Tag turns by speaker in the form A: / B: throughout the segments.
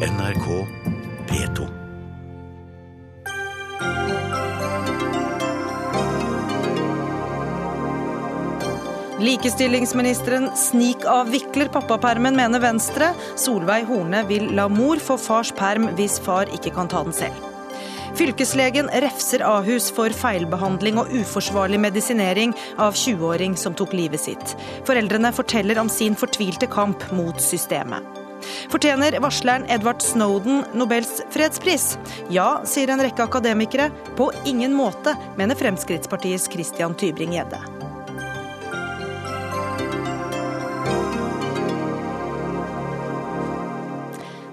A: NRK P2.
B: Likestillingsministeren snikavvikler pappapermen, mener Venstre. Solveig Horne vil la mor få fars perm hvis far ikke kan ta den selv. Fylkeslegen refser Ahus for feilbehandling og uforsvarlig medisinering av 20-åring som tok livet sitt. Foreldrene forteller om sin fortvilte kamp mot systemet. Fortjener varsleren Edvard Snowden Nobels fredspris? Ja, sier en rekke akademikere. På ingen måte, mener Fremskrittspartiets Christian Tybring-Gjedde.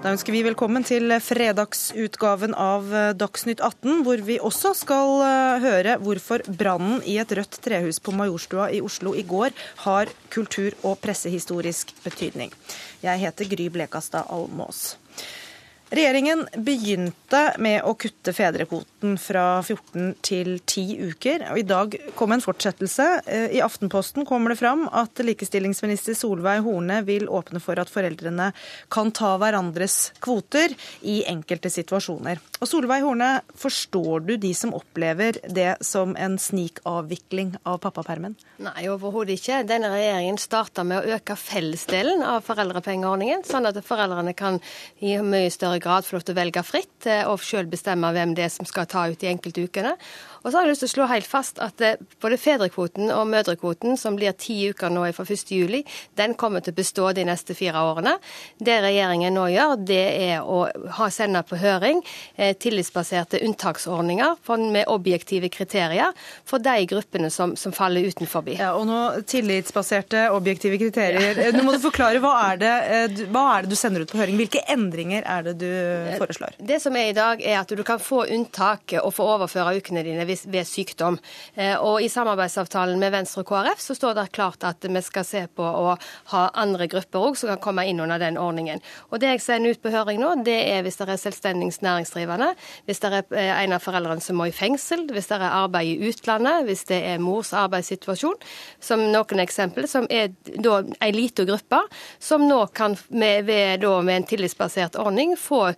B: Da ønsker vi velkommen til fredagsutgaven av Dagsnytt 18, hvor vi også skal eh, høre hvorfor brannen i et rødt trehus på Majorstua i Oslo i går har kultur- og pressehistorisk betydning. Jeg heter Gry Blekastad Almås. Regjeringen begynte med å kutte fedrekvoten fra 14 til 10 uker. I dag kom en fortsettelse. Eh, I Aftenposten kommer det fram at likestillingsminister Solveig Horne vil åpne for at foreldrene kan ta hverandres kvoter i enkelte situasjoner. Og Solveig Horne, forstår du de som opplever det som en snikavvikling av pappapermen?
C: Nei, overhodet ikke. Denne regjeringen starta med å øke fellesdelen av foreldrepengeordningen, sånn at foreldrene kan i mye større grad få lov til å velge fritt eh, og selv bestemme hvem det er som skal ta ut de enkelte ukene. Og så har jeg lyst til å slå helt fast at eh, både fedrekvoten og mødrekvoten, som blir ti uker nå fra 1.7, den kommer til å bestå de neste fire årene. Det regjeringen nå gjør, det er å ha sende på høring eh, tillitsbaserte unntaksordninger med objektive kriterier for de gruppene som, som faller utenfor.
B: Ja, og nå Tillitsbaserte, objektive kriterier. Nå må du forklare, hva er, det, hva er det du sender ut på høring? Hvilke endringer er det du foreslår?
C: Det som er i dag, er at du kan få unntak og få overføre ukene dine ved sykdom. Eh, og I samarbeidsavtalen med Venstre og KrF så står det klart at vi skal se på å ha andre grupper òg som kan komme inn under den ordningen. Og Det jeg sender ut på høring nå, det er hvis det er selvstendig næringsdrivende, hvis det er eh, en av foreldrene som må i fengsel, hvis det er arbeid i utlandet, hvis det er mors arbeidssituasjon, som noen eksempler, som er da en liten gruppe som nå kan med, ved, da, med en tillitsbasert ordning få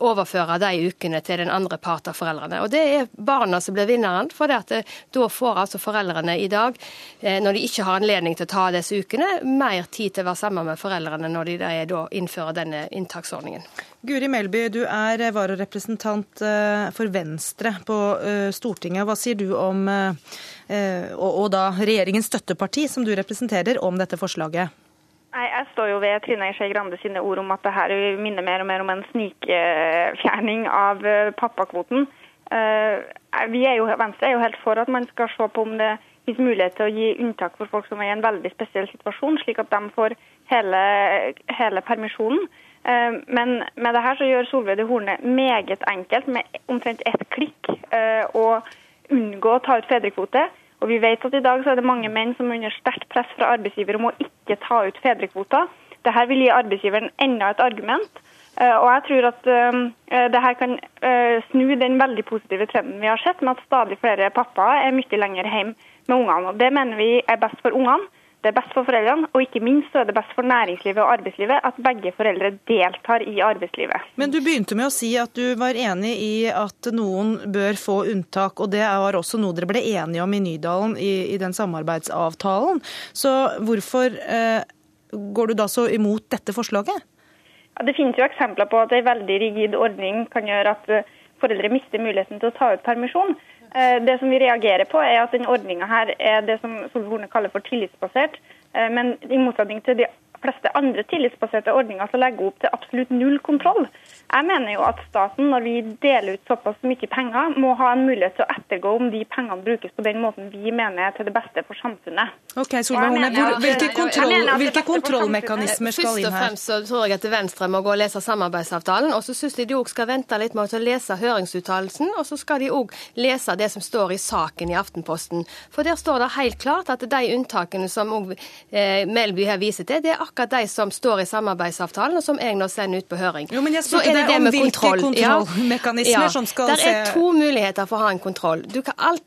C: overføre de ukene til den andre part av foreldrene. Og Det er barna som blir vinneren. For det at det, da får altså foreldrene i dag, eh, når de ikke har anledning til å ta disse ukene, mer tid til å være sammen med foreldrene når de da innfører denne inntaksordningen.
B: Guri Melby, du er vararepresentant eh, for Venstre på eh, Stortinget. Hva sier du om, og da regjeringens støtteparti, som du representerer, om dette forslaget?
D: Nei, Jeg står jo ved Trine Skei Grande sine ord om at det her minner mer og mer om en snikfjerning av pappakvoten. Eh, vi er jo, Venstre er jo helt for at man skal se på om det finnes mulighet til å gi unntak for folk som er i en veldig spesiell situasjon, slik at de får hele, hele permisjonen. Eh, men med det her så gjør Solveig Horne meget enkelt, med omtrent ett klikk, eh, å unngå å ta ut fedrekvote. Og vi vet at i dag så er det mange menn som er under sterkt press fra arbeidsgiver om å ikke ta ut fedrekvoter. Dette vil gi arbeidsgiveren enda et argument Eh, og jeg tror at uh, det her kan uh, snu den veldig positive trenden vi har sett, med at stadig flere pappaer er mye lenger hjemme med ungene. Og Det mener vi er best for ungene, det er best for foreldrene, og ikke minst er det best for næringslivet og arbeidslivet at begge foreldre deltar i arbeidslivet.
B: Men du begynte med å si at du var enig i at noen bør få unntak, og det var også noe dere ble enige om i Nydalen i, i den samarbeidsavtalen. Så hvorfor eh, går du da så imot dette forslaget?
D: Det finnes jo eksempler på at en veldig rigid ordning kan gjøre at eh, foreldre mister muligheten til å ta ut permisjon. Eh, det som vi reagerer på, er at denne ordninga er det som Solveig kaller for tillitsbasert. Eh, men i motsetning til de fleste andre tillitsbaserte ordninger som legger opp til absolutt null kontroll. Jeg mener jo at staten, når vi deler ut såpass mye penger, må ha en mulighet til å ettergå om de pengene brukes på den måten vi mener er til det beste for samfunnet.
B: Ok, Solveig Horne, Hvilke, kontroll, hvilke kontrollmekanismer skal inn her?
C: Først og fremst så tror jeg at Venstre må gå og lese samarbeidsavtalen. Og så syns jeg de òg skal vente litt med å lese høringsuttalelsen. Og så skal de òg lese det som står i saken i Aftenposten. For der står det helt klart at de unntakene som eh, Melby her viser til, det er akkurat akkurat de som står i samarbeidsavtalen, og som jeg nå sender ut på høring.
B: Jo, men jeg spurte deg seg om hvilke kontrollmekanismer ja. som skal
C: se Det er to muligheter for å ha en kontroll.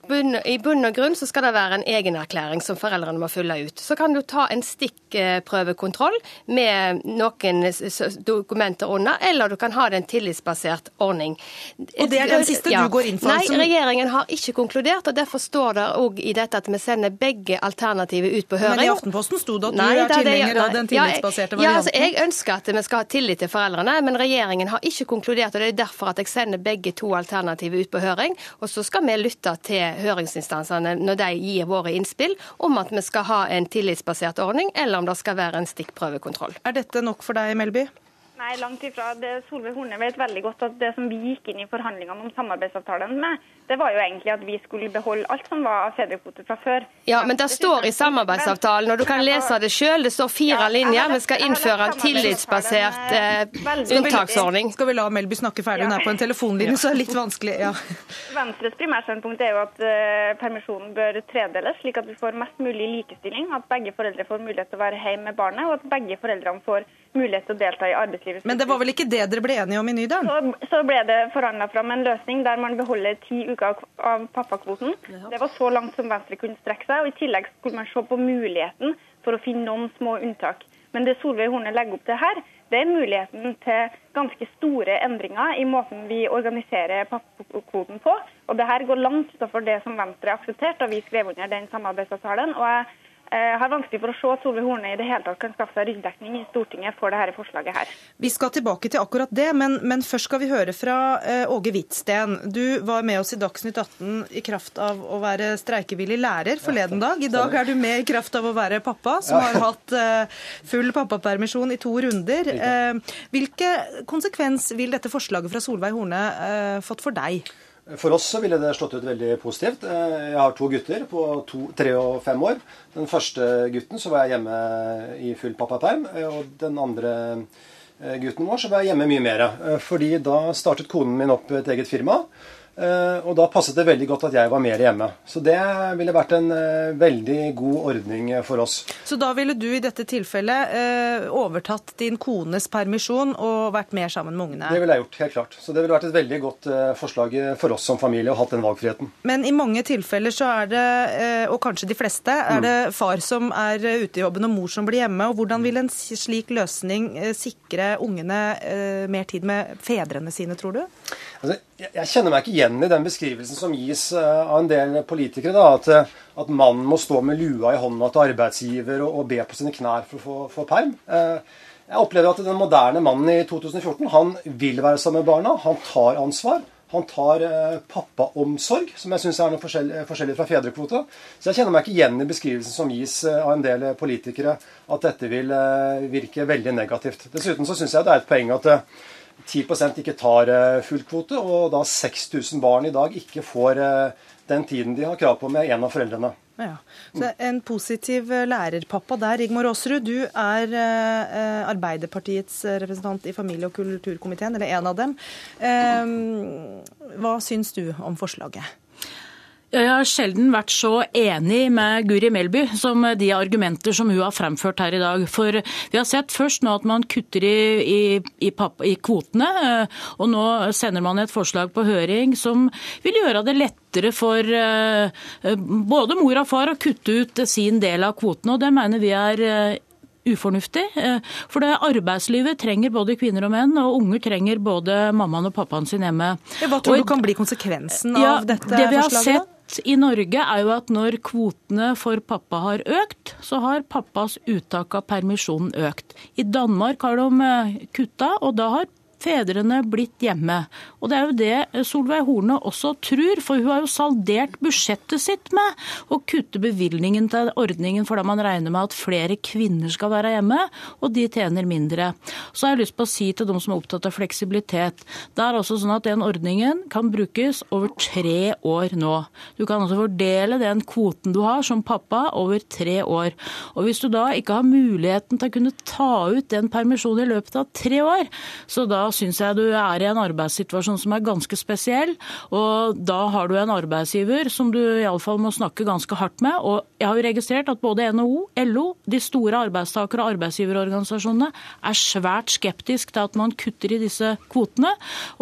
C: Bunn, I bunn og grunn så skal det være en egenerklæring som foreldrene må fylle ut. Så kan du ta en stikkprøvekontroll med noen dokumenter under, eller du kan ha det en tillitsbasert ordning.
B: Og det er den siste ja. du går inn for?
C: Nei, som... regjeringen har ikke konkludert, og derfor står det òg i dette at vi sender begge alternativer ut på høring.
B: Men i Aftenposten sto det at du nei, er tilhenger av den tillitsbaserte varianten?
C: Ja, altså, jeg ønsker at vi skal ha tillit til foreldrene, men regjeringen har ikke konkludert. og Det er derfor at jeg sender begge to alternativer ut på høring. Og så skal vi lytte til høringsinstansene når de gir våre innspill om at vi skal ha en tillitsbasert ordning, eller om det skal være en stikkprøvekontroll.
B: Er dette nok for deg, Melby?
D: Nei, langt ifra. Det Solveig Horne vet veldig godt at det som vi gikk inn i forhandlingene om samarbeidsavtalen med, det var jo egentlig at vi skulle beholde alt som var av fedrekvote fra før.
C: Ja, men det står i samarbeidsavtalen, og du kan lese det sjøl, det står fire linjer. Vi skal innføre en tillitsbasert eh, unntaksordning.
B: Skal vi la Melby snakke ferdig, hun er på en telefonlinje, så er det litt vanskelig. ja.
D: Venstres primærstandpunkt er jo at uh, permisjonen bør tredeles, slik at vi får mest mulig likestilling. At begge foreldre får mulighet til å være hjemme med barnet, og at begge foreldrene får mulighet til å delta i arbeidslivet.
B: Men det var vel ikke det dere ble enige om i Nydalen?
D: Så, så ble det forhandla fram en løsning der man beholder ti uker av pappakvoten. Det var så langt som Venstre kunne strekke seg. og I tillegg skulle man se på muligheten for å finne noen små unntak. Men det Solveig Horne legger opp til her, det er muligheten til ganske store endringer i måten vi organiserer pappakvoten på. Og det her går langt utenfor det som Venstre aksepterte da vi skrev under den samarbeidsavtalen. og jeg jeg eh, har vanskelig for å se at Solveig Horne i det hele tatt kan skaffe seg ryggdekning i Stortinget for dette forslaget her.
B: Vi skal tilbake til akkurat det, men, men først skal vi høre fra uh, Åge Hvitsten. Du var med oss i Dagsnytt 18 i kraft av å være streikevillig lærer forleden dag. I dag er du med i kraft av å være pappa, som har hatt uh, full pappapermisjon i to runder. Hvilke konsekvens vil dette forslaget fra Solveig Horne fått for deg?
E: For oss så ville det slått ut veldig positivt. Eh, jeg har to gutter på to, tre og fem år. Den første gutten så var jeg hjemme i full pappaperm. Eh, og den andre eh, gutten vår så var jeg hjemme mye mer. Fordi da startet konen min opp et eget firma. Eh, og da passet det veldig godt at jeg var mer hjemme. Så det ville vært en eh, veldig god ordning for oss.
B: Så da ville du i dette tilfellet eh, overtatt din kones permisjon og vært mer sammen med ungene?
E: Det ville jeg gjort, helt klart. Så det ville vært et veldig godt forslag for oss som familie å ha den valgfriheten.
B: Men i mange tilfeller så er det, og kanskje de fleste, er det mm. far som er ute i jobben og mor som blir hjemme. Og hvordan vil en slik løsning sikre ungene mer tid med fedrene sine, tror du?
E: Altså, jeg kjenner meg ikke igjen i den beskrivelsen som gis eh, av en del politikere. Da, at, eh, at mannen må stå med lua i hånda til arbeidsgiver og, og be på sine knær for å få, perm. Eh, jeg opplever at den moderne mannen i 2014 han vil være sammen med barna. Han tar ansvar. Han tar pappaomsorg, som jeg syns er noe forskjellig, fra fedrekvote. Så jeg kjenner meg ikke igjen i beskrivelsen som gis av en del politikere, at dette vil virke veldig negativt. Dessuten så syns jeg det er et poeng at 10% ikke tar eh, full kvote, og da 6000 barn i dag ikke får eh, den tiden de har krav på med en av foreldrene.
B: Ja. Så En positiv eh, lærerpappa der. Rigmor Aasrud, du er Arbeiderpartiets representant i familie- og kulturkomiteen, eller en av dem. Eh, hva syns du om forslaget?
F: Jeg har sjelden vært så enig med Guri Melby som de argumenter som hun har fremført her i dag. For vi har sett først nå at man kutter i, i, i, i kvotene, eh, og nå sender man et forslag på høring som vil gjøre det lettere for eh, både mor og far å kutte ut sin del av kvotene. og Det mener vi er eh, ufornuftig. For det arbeidslivet trenger både kvinner og menn, og unger trenger både mammaen og pappaen sin hjemme.
B: Hva tror du kan bli konsekvensen av ja, dette det vi forslaget?
F: Har sett i Norge er jo at når kvotene for pappa har økt, så har pappas uttak av permisjonen økt. I Danmark har de eh, kutta, og da har fedrene blitt hjemme. Og det er jo det Solveig Horne også tror, for hun har jo saldert budsjettet sitt med å kutte bevilgningen til ordningen fordi man regner med at flere kvinner skal være hjemme, og de tjener mindre. Så har jeg lyst på å si til de som er opptatt av fleksibilitet, det er også sånn at den ordningen kan brukes over tre år nå. Du kan altså fordele den kvoten du har som pappa over tre år. Og hvis du da ikke har muligheten til å kunne ta ut den permisjonen i løpet av tre år, så da da syns jeg du er i en arbeidssituasjon som er ganske spesiell. Og da har du en arbeidsgiver som du iallfall må snakke ganske hardt med. Og jeg har jo registrert at både NHO, LO, de store arbeidstaker- og arbeidsgiverorganisasjonene er svært skeptisk til at man kutter i disse kvotene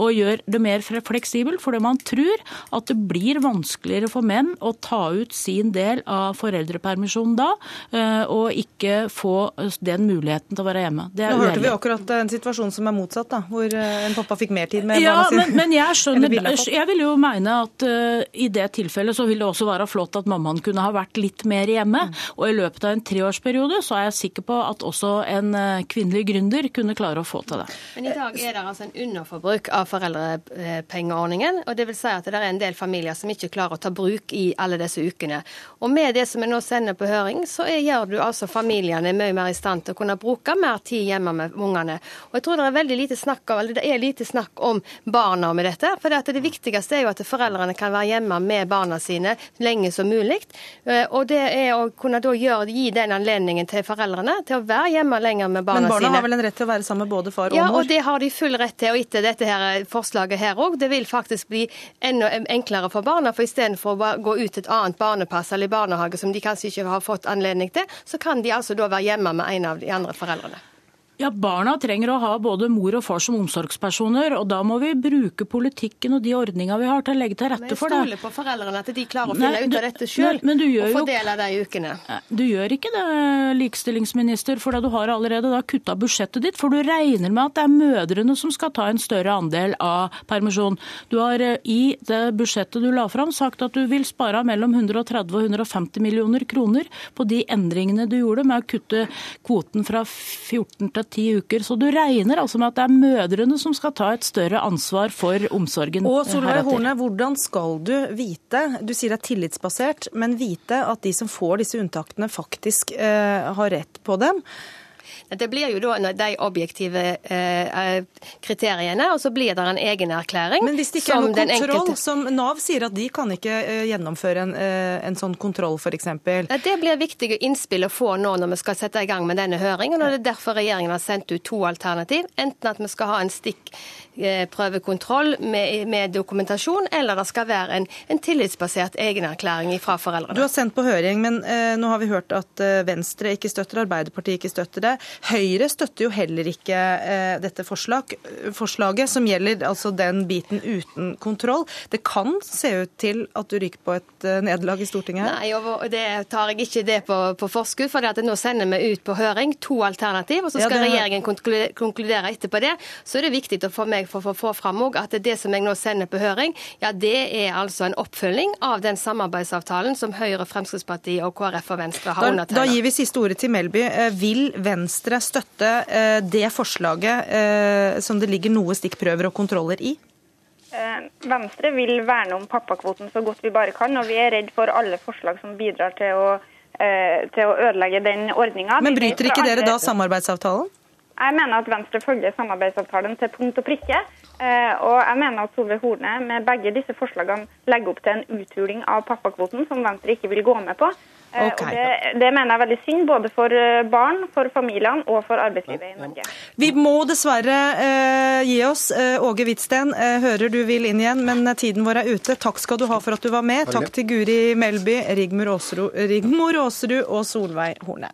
F: og gjør det mer fleksibelt, fordi man tror at det blir vanskeligere for menn å ta ut sin del av foreldrepermisjonen da, eh, og ikke få den muligheten til å være hjemme.
B: Det er Nå hørte vi akkurat en situasjon som er motsatt, da, hvor eh, en pappa fikk mer tid med
F: ja, barna sine. Men, men jeg skjønner, jeg vil jo mene at uh, i det tilfellet så vil det også være flott at mammaen kunne ha vært litt mer hjemme. Mm. Og i løpet av en treårsperiode så er jeg sikker på at også en uh, kvinnelig gründer kunne klare å få til det.
C: Men i dag er det altså en underforbruk av foreldrepengeordningen. og det vil si at det er en del familier som ikke klarer å ta bruk i alle disse ukene. Og med det som vi nå sender på høring, så gjør du altså familiene mye mer i stand til å kunne bruke mer tid hjemme med ungene. Og jeg tror det er veldig lite snakk om, eller det er lite snakk om barna med dette. For det, det viktigste er jo at foreldrene kan være hjemme med barna sine lenge som mulig. Eh, og det er å kunne da gjøre, gi den anledningen til foreldrene til å være hjemme lenger med barna
B: sine. Men barna
C: sine.
B: har vel en rett til å være sammen med både far og
C: mor?
B: Ja,
C: og det har de full rett til. Og etter dette her forslaget her òg, det vil faktisk bli enda enklere for barna. For istedenfor å gå ut til et annet barnepass eller barnehage som de kanskje ikke har fått anledning til, så kan de altså da være hjemme med en av de andre foreldrene.
F: Ja, Barna trenger å ha både mor og far som omsorgspersoner, og da må vi bruke politikken og de ordningene vi har til å legge til rette for det.
C: Men jeg stoler på foreldrene at de klarer å finne nei, ut av dette sjøl og fordele de ukene.
F: Du gjør ikke det, likestillingsminister, for du har allerede da kutta budsjettet ditt. For du regner med at det er mødrene som skal ta en større andel av permisjon. Du har eh, i det budsjettet du la fram sagt at du vil spare mellom 130 og 150 millioner kroner på de endringene du gjorde med å kutte kvoten fra 14 til ti uker. Så du regner altså med at det er mødrene som skal ta et større ansvar for omsorgen.
B: Og Solveig Horne, hvordan skal du vite, du sier det er tillitsbasert, men vite at de som får disse unntakene faktisk eh, har rett på dem?
C: Det blir jo da de objektive eh, kriteriene, og så blir det en egen erklæring.
B: Men hvis det ikke er noe kontroll, enkelte... som Nav sier at de kan ikke eh, gjennomføre en, eh, en sånn kontroll f.eks.?
C: Det blir viktige innspill å få nå når vi skal sette i gang med denne høringen. og Det er derfor regjeringen har sendt ut to alternativ. Enten at vi skal ha en stikkprøvekontroll med, med dokumentasjon, eller det skal være en, en tillitsbasert egenerklæring fra foreldrene.
B: Du har sendt på høring, men eh, nå har vi hørt at Venstre ikke støtter, Arbeiderpartiet ikke støtter det. Høyre støtter jo heller ikke eh, dette forslag, forslaget, som gjelder altså den biten uten kontroll. Det kan se ut til at du ryker på et eh, nederlag i Stortinget?
C: Nei, og det tar jeg ikke det på, på forskudd. For nå sender vi ut på høring to alternativ, og så skal ja, det... regjeringen konkludere etterpå det. Så er det viktig å få meg for å få fram at det som jeg nå sender på høring, ja, det er altså en oppfølging av den samarbeidsavtalen som Høyre, Fremskrittspartiet og KrF og Venstre har undertegnet.
B: Da gir vi siste ordet til Melby. Eh, vil Venstre støtte eh, det forslaget eh, som det ligger noe stikkprøver og kontroller i?
D: Eh, Venstre vil verne om pappakvoten så godt vi bare kan, og vi er redd for alle forslag som bidrar til å, til å ødelegge den ordninga.
B: Men bryter ikke dere da samarbeidsavtalen?
D: Jeg mener at Venstre følger samarbeidsavtalen til punkt og prikke. Og jeg mener at Solveig Horne med begge disse forslagene legger opp til en uthuling av pappakvoten som Venstre ikke vil gå med på. Eh, okay. Det, det, mener jeg er veldig synd, både for eh, barn, for familiene og for arbeidslivet i Norge.
B: Vi må dessverre uh, gi oss. Uh, Åge Hvitsten, uh, hører du vil inn igjen, men tiden vår er ute. Takk skal du ha for at du var med. Takk til Guri Melby, Rigmor Aasrud og Solveig Horne.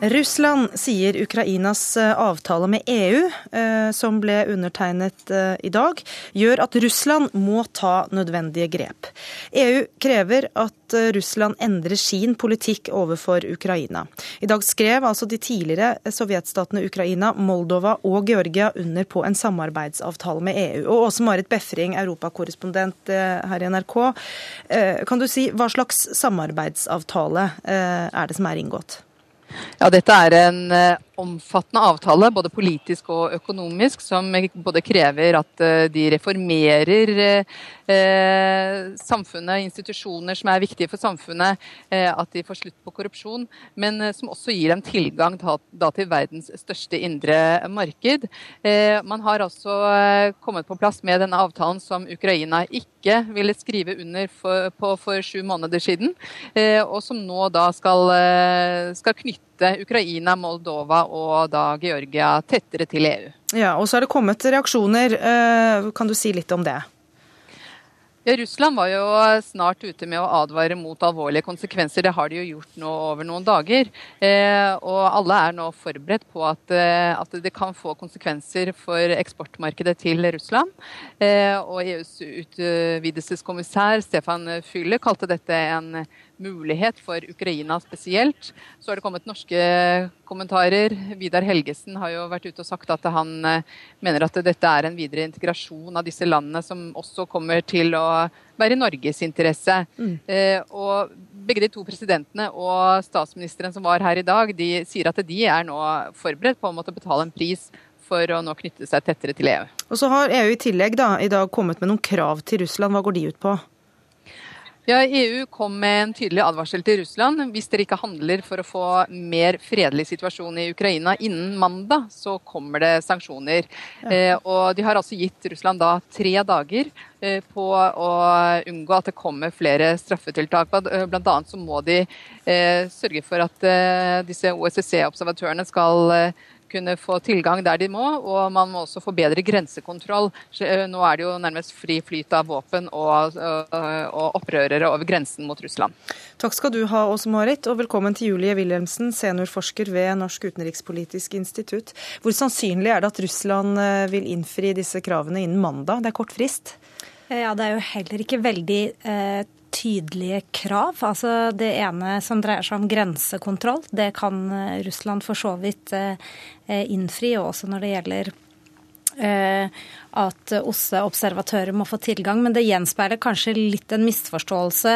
B: Russland sier Ukrainas eh, avtale med EU, eh, som ble undertegnet eh, i dag, gjør at Russland må ta nødvendige grep. EU krever at Russland endrer sin politikk overfor Ukraina. I dag skrev altså de tidligere sovjetstatene Ukraina, Moldova og Georgia under på en samarbeidsavtale med EU. Og Åse Marit Befring, europakorrespondent her i NRK. Kan du si hva slags samarbeidsavtale er det som er inngått?
G: Ja, dette er en eh, omfattende avtale, både politisk og økonomisk, som både krever at de reformerer samfunnet, institusjoner som er viktige for samfunnet, at de får slutt på korrupsjon, men som også gir dem tilgang til verdens største indre marked. Man har altså kommet på plass med denne avtalen som Ukraina ikke ville skrive under på for sju måneder siden, og som nå da skal, skal knytte knytte Ukraina, Moldova og da Georgia tettere til EU.
B: Ja, og så er det kommet reaksjoner. Eh, kan du si litt om det?
G: Ja, Russland var jo snart ute med å advare mot alvorlige konsekvenser. Det har de jo gjort nå over noen dager. Eh, og alle er nå forberedt på at, eh, at, det kan få konsekvenser for eksportmarkedet til Russland. Eh, og EUs utvidelseskommissær Stefan Fülle kalte dette en mulighet for Ukraina spesielt. Så har det kommet norske kommentarer. Vidar Helgesen har jo vært ute og sagt at han eh, mener at dette er en videre integrasjon av disse landene som også kommer til å være i Norges interesse. Mm. Eh, og begge de to presidentene og statsministeren som var her i dag, de sier at de er nå forberedt på å måtte betale en pris for å nå knytte seg tettere til EU.
B: Og så har EU i tillegg da, i dag kommet med noen krav til Russland. Hva går de ut på?
G: Ja, EU kom med en tydelig advarsel til Russland. Hvis dere ikke handler for å få mer fredelig situasjon i Ukraina innen mandag, så kommer det sanksjoner. Ja. Eh, og de har altså gitt Russland da tre dager eh, på å unngå at det kommer flere straffetiltak. Blant annet så må de eh, sørge for at eh, disse OSSE-observatørene skal eh, kunne få tilgang der de må, og man må også få bedre grensekontroll. Eh, nå er det jo nærmest fri flyt av våpen og, eh, og opprørere over grensen mot Russland.
B: Takk skal du ha, Åse Marit, og velkommen til Julie Wilhelmsen, seniorforsker ved Norsk utenrikspolitisk institutt. Hvor sannsynlig er det at Russland eh, vil innfri disse kravene innen mandag? Det er kort frist?
H: Ja, Det er jo heller ikke veldig eh, tydelige krav. Altså det ene som dreier seg om grensekontroll, det kan eh, Russland for så vidt eh, eh, innfri. Og også når det gjelder at OSSE-observatører må få tilgang. Men det gjenspeiler kanskje litt en misforståelse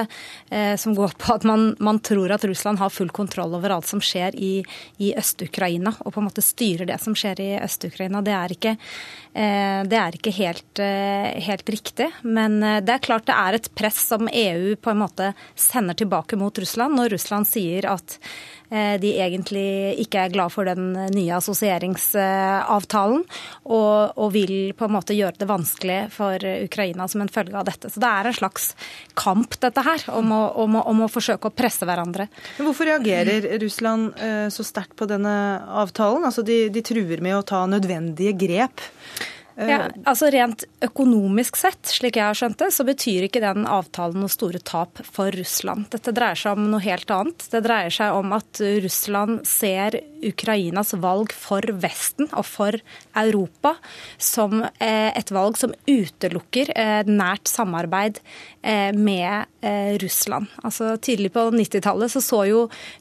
H: eh, som går på at man, man, tror at Russland har full kontroll over alt som skjer i, i Øst-Ukraina, og på en måte styrer det som skjer i Øst-Ukraina. Det eh, det er ikke helt, eh, helt, riktig. Men eh, det er klart det er et press som EU på en måte sender tilbake mot Russland, når Russland sier at Eh, de egentlig ikke er glad for den nye assosieringsavtalen, og, og, vil på en måte gjøre det vanskelig for Ukraina som en følge av dette. Så det er en slags kamp, dette her, om å, om å, om å forsøke å presse hverandre.
B: Men hvorfor reagerer Russland eh, så sterkt på denne avtalen? Altså de, de truer med å ta nødvendige grep.
H: Ja, eh, altså Rent økonomisk sett, slik jeg har skjønt det, så betyr ikke den avtalen noe store tap for Russland. Dette dreier seg om noe helt annet. Det dreier seg om at Russland ser Ukrainas valg for Vesten og for Europa som eh, et valg som utelukker eh, nært samarbeid med Russland. Altså Tidlig på 90-tallet så, så jo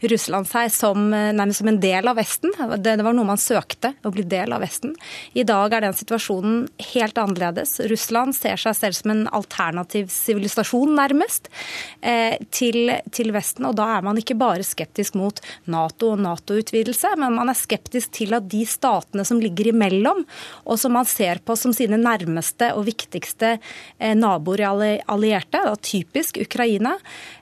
H: Russland seg som, nærmest som en del av Vesten. Det, det var noe man søkte, å bli del av Vesten. I dag er den situasjonen helt annerledes. Russland ser seg selv som en alternativ sivilisasjon, nærmest, eh, til, til, Vesten. Og da er man ikke bare skeptisk mot Nato og Nato-utvidelse, men man er skeptisk til at de statene som ligger imellom, og som man ser på som sine nærmeste og viktigste naboer i allierte, da typisk Ukraina,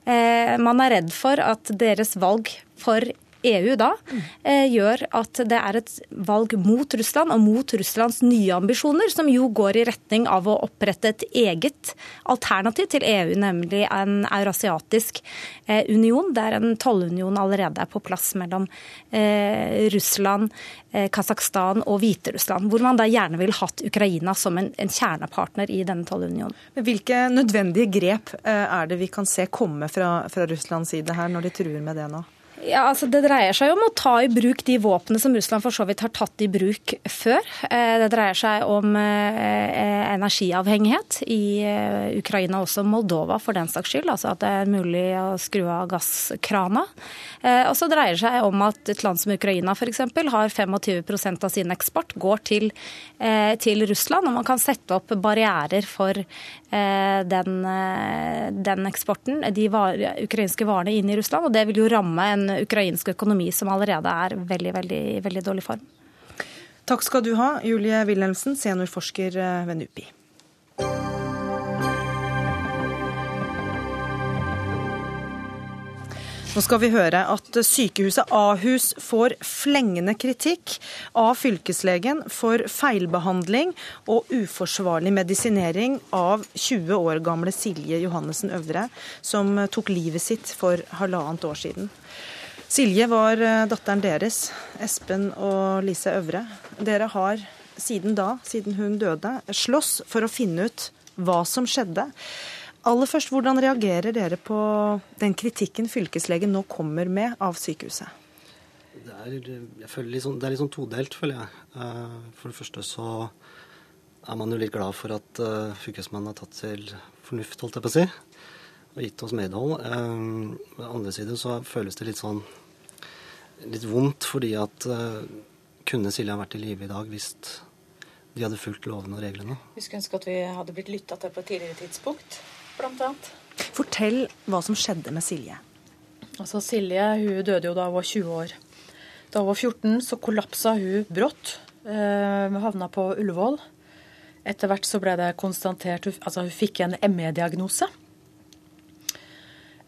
H: eh, man er redd for at deres valg for EU da eh, gjør at det er et valg mot Russland og mot Russlands nye ambisjoner, som jo går i retning av å opprette et eget alternativ til EU, nemlig en eurasiatisk eh, union, der en tollunion allerede er på plass mellom eh, Russland, eh, Kasakhstan og Hviterussland, hvor man da gjerne vil hatt Ukraina som en, en kjernepartner i denne tollunionen.
B: Hvilke nødvendige grep eh, er det vi kan se komme fra, fra Russlands side her, når de truer med det nå?
H: Ja, altså Det dreier seg om å ta i bruk de våpnene som Russland for så vidt har tatt i bruk før. Eh, det dreier seg om eh, energiavhengighet i eh, Ukraina, også Moldova for den saks skyld. Altså at det er mulig å skru av gasskrana. Og så dreier det seg om at et land som Ukraina f.eks. har 25% av sin eksport går til, til Russland, og man kan sette opp barrierer for den, den eksporten, de var, ukrainske varene inn i Russland. og Det vil jo ramme en en ukrainsk økonomi som allerede er veldig, veldig, veldig dårlig form.
B: Takk skal du ha, Julie Wilhelmsen, seniorforsker ved NUPI. Nå skal vi høre at sykehuset Ahus får flengende kritikk av fylkeslegen for feilbehandling og uforsvarlig medisinering av 20 år gamle Silje Johannessen Øvre, som tok livet sitt for halvannet år siden. Silje var eh, datteren deres, Espen og Lise Øvre. Dere har siden da, siden hun døde, slåss for å finne ut hva som skjedde. Aller først, Hvordan reagerer dere på den kritikken fylkeslegen nå kommer med av sykehuset?
I: Det er, litt sånn, det er litt sånn todelt, føler jeg. Eh, for det første så er man jo litt glad for at uh, fylkesmannen har tatt til fornuft, holdt jeg på å si, og gitt oss medhold. På den andre siden så føles det litt sånn litt vondt, fordi at kunne Silje ha vært i live i dag hvis de hadde fulgt lovene og reglene?
J: Vi skulle ønske at vi hadde blitt lytta til på et tidligere tidspunkt bl.a.
B: Fortell hva som skjedde med Silje.
J: Altså Silje hun døde jo da hun var 20 år. Da hun var 14, så kollapsa hun brått. Eh, havna på Ullevål. Etter hvert så ble det konstatert Altså hun fikk en ME-diagnose.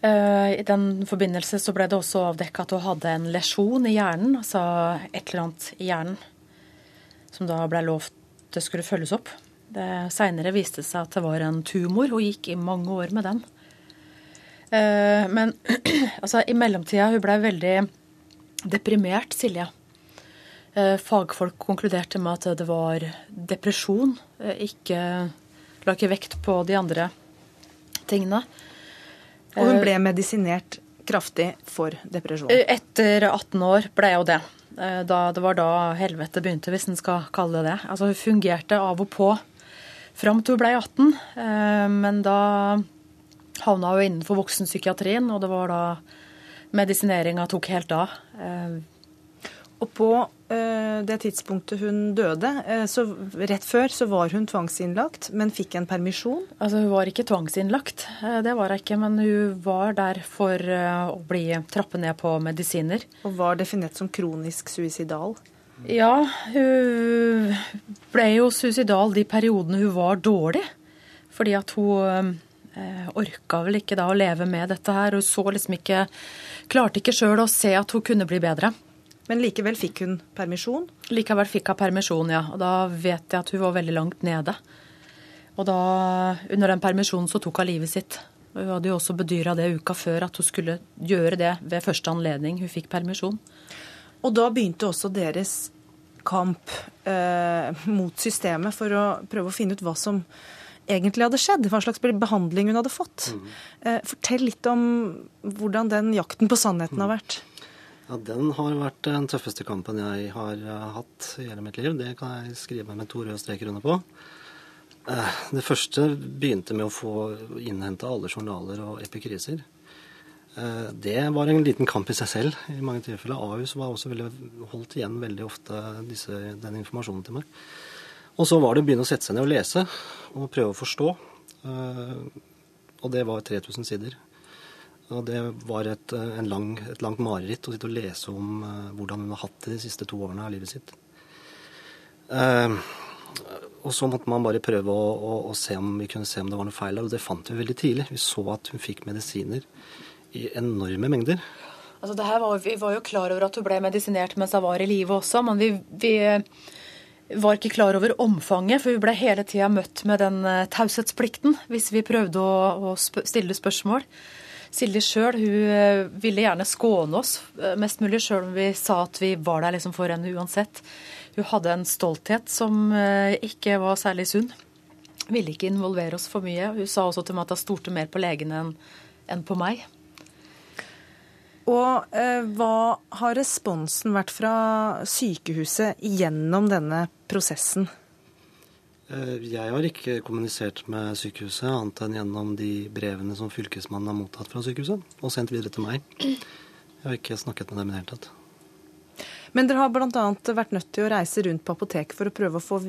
J: Eh, I den forbindelse så ble det også avdekka at hun hadde en lesjon i hjernen, altså et eller annet i hjernen, som da ble lovt det skulle følges opp. Det Seinere viste seg at det var en tumor. Hun gikk i mange år med den. Eh, men altså, i mellomtida hun ble veldig deprimert, Silje. Eh, fagfolk konkluderte med at det var depresjon. Eh, ikke la ikke vekt på de andre tingene.
B: Og hun ble medisinert kraftig for depresjon?
J: Etter 18 år ble hun det. Da, det var da helvete begynte, hvis en skal kalle det det. Altså, hun fungerte av og på fram til hun ble 18. Eh, men da havna hun innenfor voksenpsykiatrien, og det var da medisineringa tok helt av. Eh,
B: og på eh, det tidspunktet hun døde, så rett før, så var hun tvangsinnlagt, men fikk en permisjon?
J: Altså Hun var ikke tvangsinnlagt, det var hun ikke. Men hun var der for å bli trappet ned på medisiner.
B: Og var definert som kronisk suicidal?
J: Ja, hun ble jo suicidal de periodene hun var dårlig. Fordi at hun eh, orka vel ikke da å leve med dette her. Hun så liksom ikke Klarte ikke sjøl å se at hun kunne bli bedre.
B: Men likevel fikk hun permisjon?
J: Likevel fikk hun permisjon, ja. Og da vet jeg at hun var veldig langt nede. Og da, under den permisjonen, så tok hun livet sitt. Hun hadde jo også bedyra det uka før at hun skulle gjøre det ved første anledning hun fikk permisjon.
B: Og da begynte også deres kamp eh, mot systemet for å prøve å finne ut hva som egentlig hadde skjedd, hva slags behandling hun hadde fått. Mm. Eh, fortell litt om hvordan den jakten på sannheten har vært.
I: Ja, Den har vært den tøffeste kampen jeg har eh, hatt i hele mitt liv. Det kan jeg skrive med to røde streker under på. Eh, det første begynte med å få innhenta alle journaler og epikriser. Eh, det var en liten kamp i seg selv i mange tilfeller. Ahus var også veldig, holdt igjen veldig ofte disse, den informasjonen til meg. Og så var det å begynne å sette seg ned og lese og prøve å forstå. Eh, og det var 3000 sider. Og det var et, lang, et langt mareritt å sitte og lese om eh, hvordan hun har hatt det de siste to årene av livet sitt. Og så måtte man bare prøve å, å, å se om vi kunne se om det var noe feil Og det fant vi veldig tidlig. Vi så at hun fikk medisiner i enorme mengder.
J: Altså var, vi var jo klar over at hun ble medisinert mens hun var i live også, men vi, vi, var ikke klar over omfanget, for vi ble hele tida møtt med den eh, taushetsplikten hvis vi prøvde å, å stille spørsmål. Silje sjøl eh, ville gjerne skåne oss eh, mest mulig, sjøl om vi sa at vi var der liksom for henne uansett. Hun hadde en stolthet som ikke var særlig sunn. Ville ikke involvere oss for mye. Hun sa også til meg at hun stolte mer på legene enn på meg.
B: Og eh, hva har responsen vært fra sykehuset gjennom denne prosessen?
I: Eh, jeg har ikke kommunisert med sykehuset annet enn gjennom de brevene som fylkesmannen har mottatt fra sykehuset, og sendt videre til meg. Jeg har ikke snakket med dem i det hele tatt.
B: Men dere har bl.a. vært nødt til å reise rundt på apoteket for å prøve å få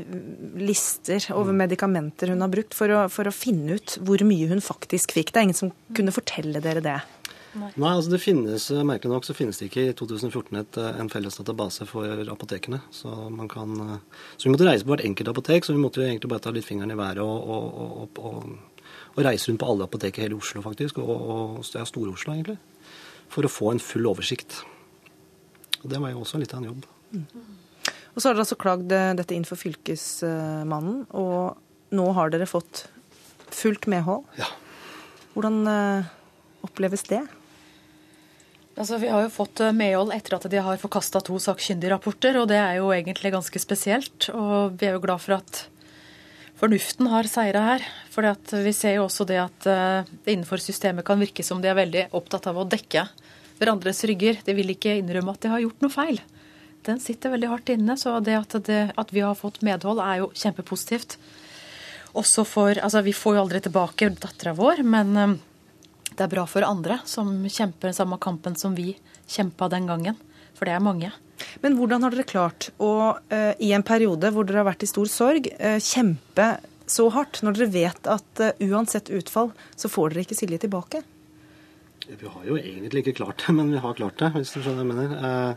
B: lister over mm. medikamenter hun har brukt, for å, for å finne ut hvor mye hun faktisk fikk. Det er ingen som kunne fortelle dere det?
I: Nei. Nei, altså det finnes, Merkelig nok så finnes det ikke i 2014 et, en felles database for apotekene. Så, man kan, så vi måtte reise på hvert enkelt apotek, så vi måtte jo egentlig bare ta litt fingeren i været og, og, og, og, og reise rundt på alle apotek i hele Oslo, faktisk. Og, og ja, Store-Oslo, egentlig. For å få en full oversikt. Og Det var jo også litt av en jobb. Mm.
B: Og Så har dere altså klagd dette inn for Fylkesmannen, og nå har dere fått fullt medhold.
I: Ja.
B: Hvordan oppleves det?
J: Altså, vi har jo fått eh, medhold etter at de har forkasta to sakkyndigrapporter, og det er jo egentlig ganske spesielt. Og vi er jo glad for at fornuften har seira her. For vi ser jo også det at det innenfor systemet kan virke som de er veldig opptatt av å dekke hverandres rygger. De vil ikke innrømme at de har gjort noe feil. Den sitter veldig hardt inne, så det at, det, at vi har fått medhold er jo kjempepositivt. Også for Altså, vi får jo aldri tilbake dattera vår, men uh, det er bra for andre som kjemper den samme kampen som vi kjempa den gangen. For det er mange.
B: Men hvordan har dere klart å, uh, i en periode hvor dere har vært i stor sorg, uh, kjempe så hardt, når dere vet at uh, uansett utfall, så får dere ikke Silje tilbake?
I: Vi har jo egentlig ikke klart det, men vi har klart det, hvis du skjønner hva jeg mener.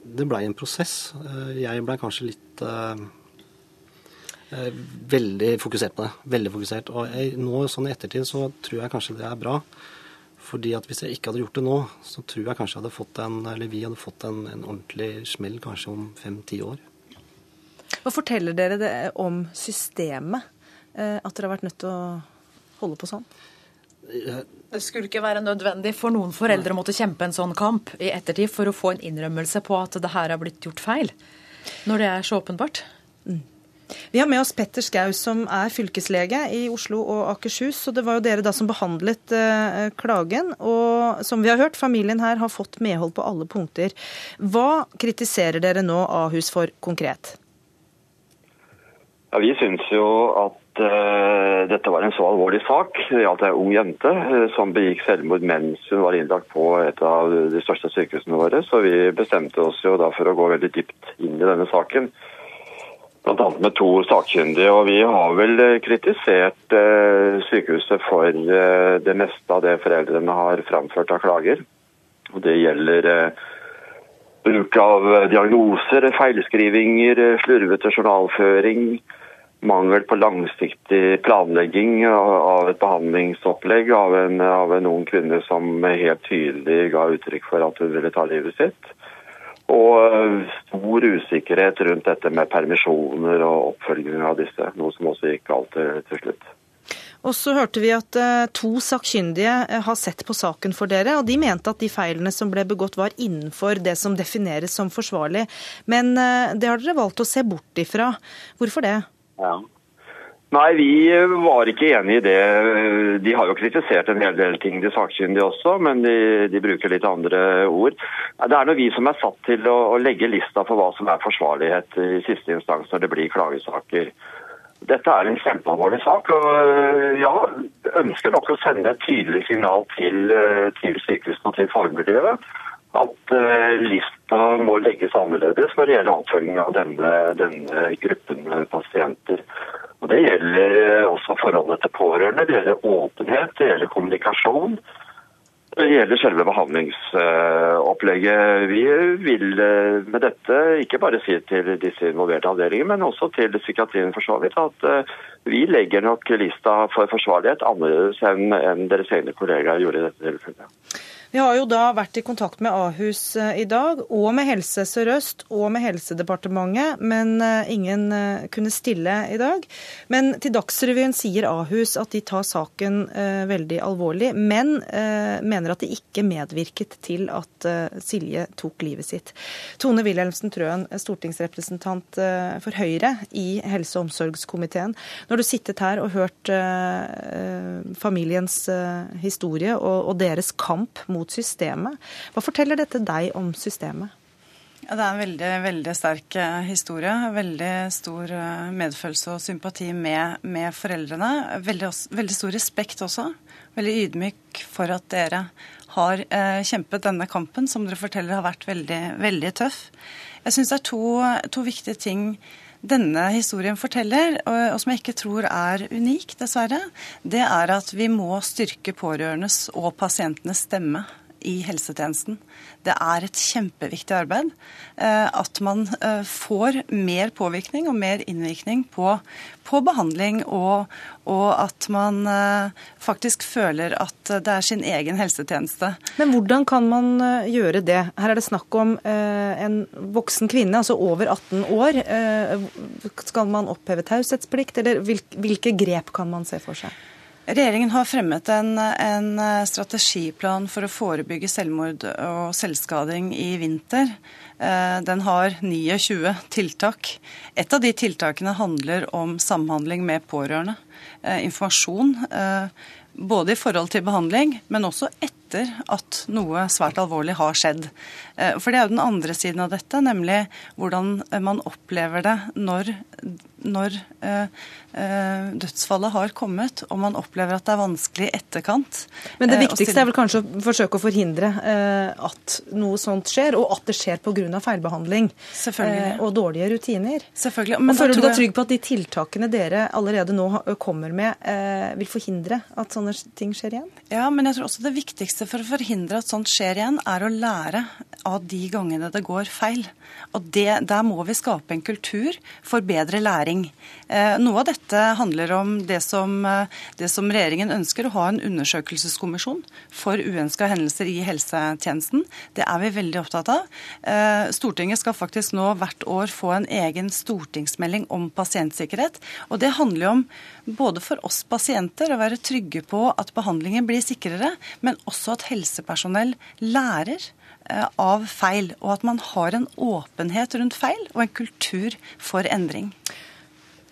I: Det blei en prosess. Jeg blei kanskje litt Eh, veldig fokusert på det. Veldig fokusert. Og jeg, nå sånn i ettertid så tror jeg kanskje det er bra. Fordi at hvis jeg ikke hadde gjort det nå, så tror jeg kanskje jeg hadde fått en, eller vi hadde fått en, en ordentlig smell kanskje om fem-ti år.
B: Hva forteller dere det om systemet? Eh, at dere har vært nødt til å holde på sånn?
J: Det skulle ikke være nødvendig for noen foreldre å måtte kjempe en sånn kamp i ettertid for å få en innrømmelse på at det her har blitt gjort feil, når det er så åpenbart. Mm.
B: Vi har med oss Petter Skau, som er fylkeslege i Oslo og Akershus. og Det var jo dere da som behandlet eh, klagen. Og som vi har hørt, familien her har fått medhold på alle punkter. Hva kritiserer dere nå Ahus for konkret?
K: Ja, Vi syns jo at uh, dette var en så alvorlig sak. Det gjaldt ei ung jente uh, som begikk selvmord mens hun var innlagt på et av de største sykehusene våre. Så vi bestemte oss jo da for å gå veldig dypt inn i denne saken bl.a. med to sakkyndige. Og vi har vel eh, kritisert eh, sykehuset for eh, det meste av det foreldrene har framført av klager. Og det gjelder bruk av diagnoser, feilskrivinger, slurvete journalføring, mangel på langsiktig planlegging av et behandlingsopplegg av en, av en ung kvinne som helt tydelig ga uttrykk for at hun ville ta livet sitt. Og eh, stor usikkerhet rundt dette med permisjoner og oppfølging av disse, noe som også gikk galt til, til slutt.
B: Og så hørte vi at uh, to sakkyndige har sett på saken for dere, og de mente at de feilene som ble begått var innenfor det som defineres som forsvarlig. Men det har dere valgt å se bort ifra. Hvorfor det?
K: Ja. Nei, vi var ikke enig i det. De har jo kritisert en hel del ting, de sakkyndige også, men de, de, bruker litt andre ord. Det er nå vi som er satt til å, å, legge lista for hva som er forsvarlighet i siste instans når det blir klagesaker. Dette er en kjempealvorlig sak, og ja, ønsker nok å sende et tydelig signal til, til sykehusene og til fagmiljøet at uh, lista må legges annerledes når det gjelder oppfølging av denne, denne gruppen pasienter. Og Det gjelder eh, også forholdet til pårørende, det gjelder åpenhet, det gjelder kommunikasjon. Det gjelder selve behandlingsopplegget. Vi vil eh, med dette ikke bare si til disse involverte avdelingene, men også til psykiatrien for så vidt, at eh, vi legger nok lista for forsvarlighet annerledes enn deres egne kollegaer gjorde i dette tilfellet.
B: Vi har jo da vært i kontakt med Ahus eh, i dag, og med Helse Sør-Øst og med Helsedepartementet, men eh, ingen eh, kunne stille i dag. Men til Dagsrevyen sier Ahus at de tar saken veldig alvorlig, men mener at de ikke medvirket til at Silje tok livet sitt. Tone Wilhelmsen Trøen, stortingsrepresentant for Høyre i helse- og omsorgskomiteen. Når du sittet her og hørt familiens historie og deres kamp mot mot systemet. Hva forteller dette deg om systemet?
L: Ja, det er en veldig, veldig sterk eh, historie. Veldig stor eh, medfølelse og sympati med, med foreldrene. Veldig, veldig, stor respekt også. Veldig ydmyk for at dere har eh, kjempet denne kampen, som dere forteller har vært veldig, veldig tøff. Jeg syns det er to, to, viktige ting denne historien forteller, og som jeg ikke tror er unik, dessverre, det er at vi må styrke pårørendes og pasientenes stemme i helsetjenesten. Det er et kjempeviktig arbeid. Eh, at man eh, får mer påvirkning og mer innvirkning på, på behandling, og, og, at man eh, faktisk føler at det er sin egen helsetjeneste.
B: Men hvordan kan man gjøre det? Her er det snakk om en voksen kvinne, altså over 18 år. Skal man oppheve taushetsplikt, eller hvilke grep kan man se for seg?
L: Regjeringen har fremmet en, en, eh, strategiplan for å forebygge selvmord og selvskading i vinter. Eh, den har 29 tiltak. Et av de tiltakene handler om samhandling med pårørende. Eh, informasjon både i forhold til behandling, men også etter at noe svært alvorlig har skjedd. For det er jo den andre siden av dette, nemlig hvordan man opplever det når, når Eh, dødsfallet har kommet, og man opplever at det er vanskelig i etterkant.
B: Men det eh, viktigste er vel kanskje å forsøke å forhindre eh, at noe sånt skjer, og at det skjer pga. feilbehandling og dårlige rutiner.
L: Selvfølgelig.
B: Men og føler du deg trygg på at de tiltakene dere allerede nå kommer med, vil forhindre at sånne ting skjer igjen?
L: Ja, men jeg tror også det viktigste for å forhindre at sånt skjer igjen, er å lære av de gangene det går feil. Og det, Der må vi skape en kultur for bedre læring. noe av dette handler om det som, eh, det som, regjeringen ønsker, å ha en undersøkelseskommisjon for uønska hendelser i helsetjenesten. Det er vi veldig opptatt av. Eh, Stortinget skal faktisk nå hvert år få en egen stortingsmelding om pasientsikkerhet. Og det handler jo om både for oss pasienter å være trygge på at behandlingen blir sikrere, men også at helsepersonell lærer eh, av feil, og at man har en åpenhet rundt feil og en kultur for endring.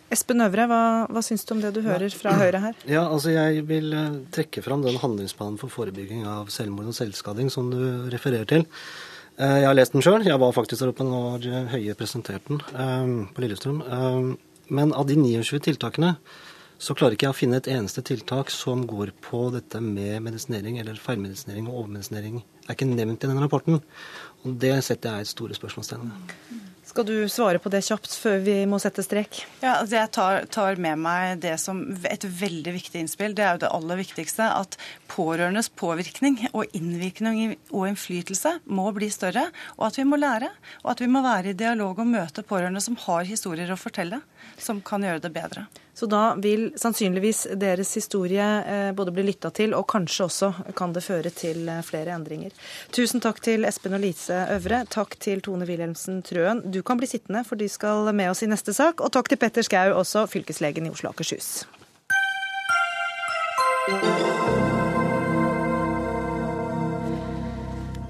B: Espen Øvre, hva, hva syns du om det du hører fra Høyre her?
I: Ja, altså Jeg vil eh, trekke fram den handlingsplanen for forebygging av selvmord og selvskading som du refererer til. Eh, jeg har lest den sjøl. Jeg var faktisk der oppe når Høie presenterte den på Lillestrøm. Men av de 29 tiltakene så klarer ikke jeg å finne et eneste tiltak som går på dette med medisinering eller feilmedisinering og overmedisinering. Det er ikke nevnt i denne rapporten. Og det setter jeg et store spørsmålstegn ved.
B: Skal du svare på det kjapt før vi må sette strek?
L: Ja, altså Jeg tar, tar, med meg det som et veldig viktig innspill. Det er jo det aller viktigste. At pårørendes påvirkning og innvirkning og innflytelse må bli større. Og at vi må lære. Og at vi må være i dialog og møte pårørende som har historier å fortelle. Som kan gjøre det bedre.
B: Så da vil sannsynligvis deres historie eh, både bli lytta til, og kanskje også kan det føre til eh, flere endringer. Tusen takk til Espen og Lise Øvre. Takk til Tone Wilhelmsen Trøen. Du kan bli sittende, for de skal med oss i neste sak. Og takk til Petter Skau, også fylkeslegen i Oslo og Akershus.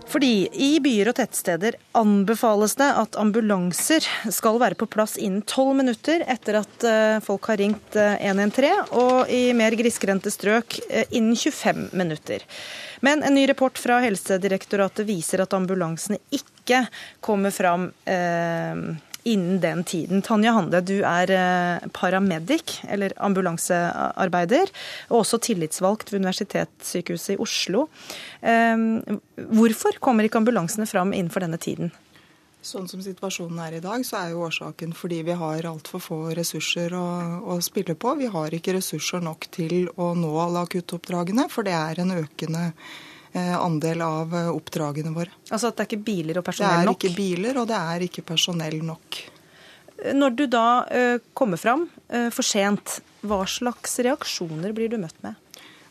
B: Fordi i byer og tettsteder anbefales det at ambulanser skal være på plass innen tolv minutter etter at eh, folk har ringt 113, eh, og i mer grisgrendte strøk eh, innen 25 minutter. Men en ny rapport fra Helsedirektoratet viser at ambulansene ikke kommer fram eh, innen den tiden. Tanja Hande, du er eh, paramedic, eller ambulansearbeider, og også tillitsvalgt ved Universitetssykehuset i Oslo. Ehm, hvorfor kommer ikke ambulansene fram innenfor denne tiden?
M: Sånn som situasjonen er i dag, så er jo årsaken fordi vi har altfor få ressurser å, å, spille på. Vi har ikke ressurser nok til å nå alle akuttoppdragene, for det er en økende andel av eh, oppdragene våre.
B: Altså at det er ikke biler og personell nok?
M: Det er ikke biler, og det er ikke personell nok.
B: Når du da uh, kommer fram for sent, hva slags reaksjoner blir du møtt med?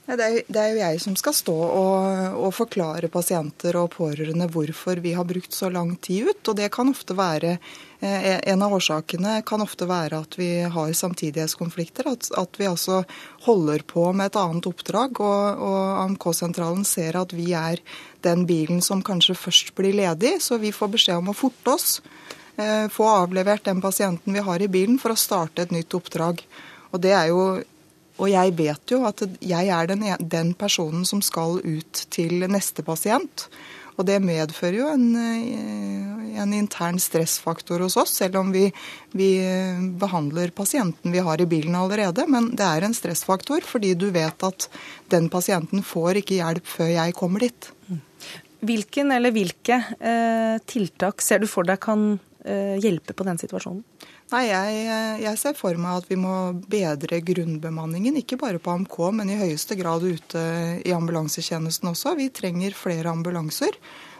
M: Det er, det er jo jeg som skal stå og, og, forklare pasienter og pårørende hvorfor vi har brukt så lang tid ut. Og det kan ofte være Eh, en av årsakene kan ofte være at vi har samtidighetskonflikter. At, at vi altså holder på med et annet oppdrag, og, og AMK-sentralen ser at vi er den bilen som kanskje først blir ledig, så vi får beskjed om å forte oss. Eh, få avlevert den pasienten vi har i bilen, for å starte et nytt oppdrag. Og det er jo og jeg vet jo at jeg er den, den personen som skal ut til neste pasient. Og det medfører jo en, eh, en intern stressfaktor hos oss, selv om vi, vi, behandler pasienten vi har i bilen allerede. Men det er en stressfaktor, fordi du vet at den pasienten får ikke hjelp før jeg kommer dit.
B: Hvilken eller hvilke eh, tiltak ser du for deg kan eh, hjelpe på den situasjonen?
M: Nei, jeg, jeg, ser for meg at vi må bedre grunnbemanningen, ikke bare på AMK, men i høyeste grad ute i ambulansetjenesten også. Vi trenger flere ambulanser,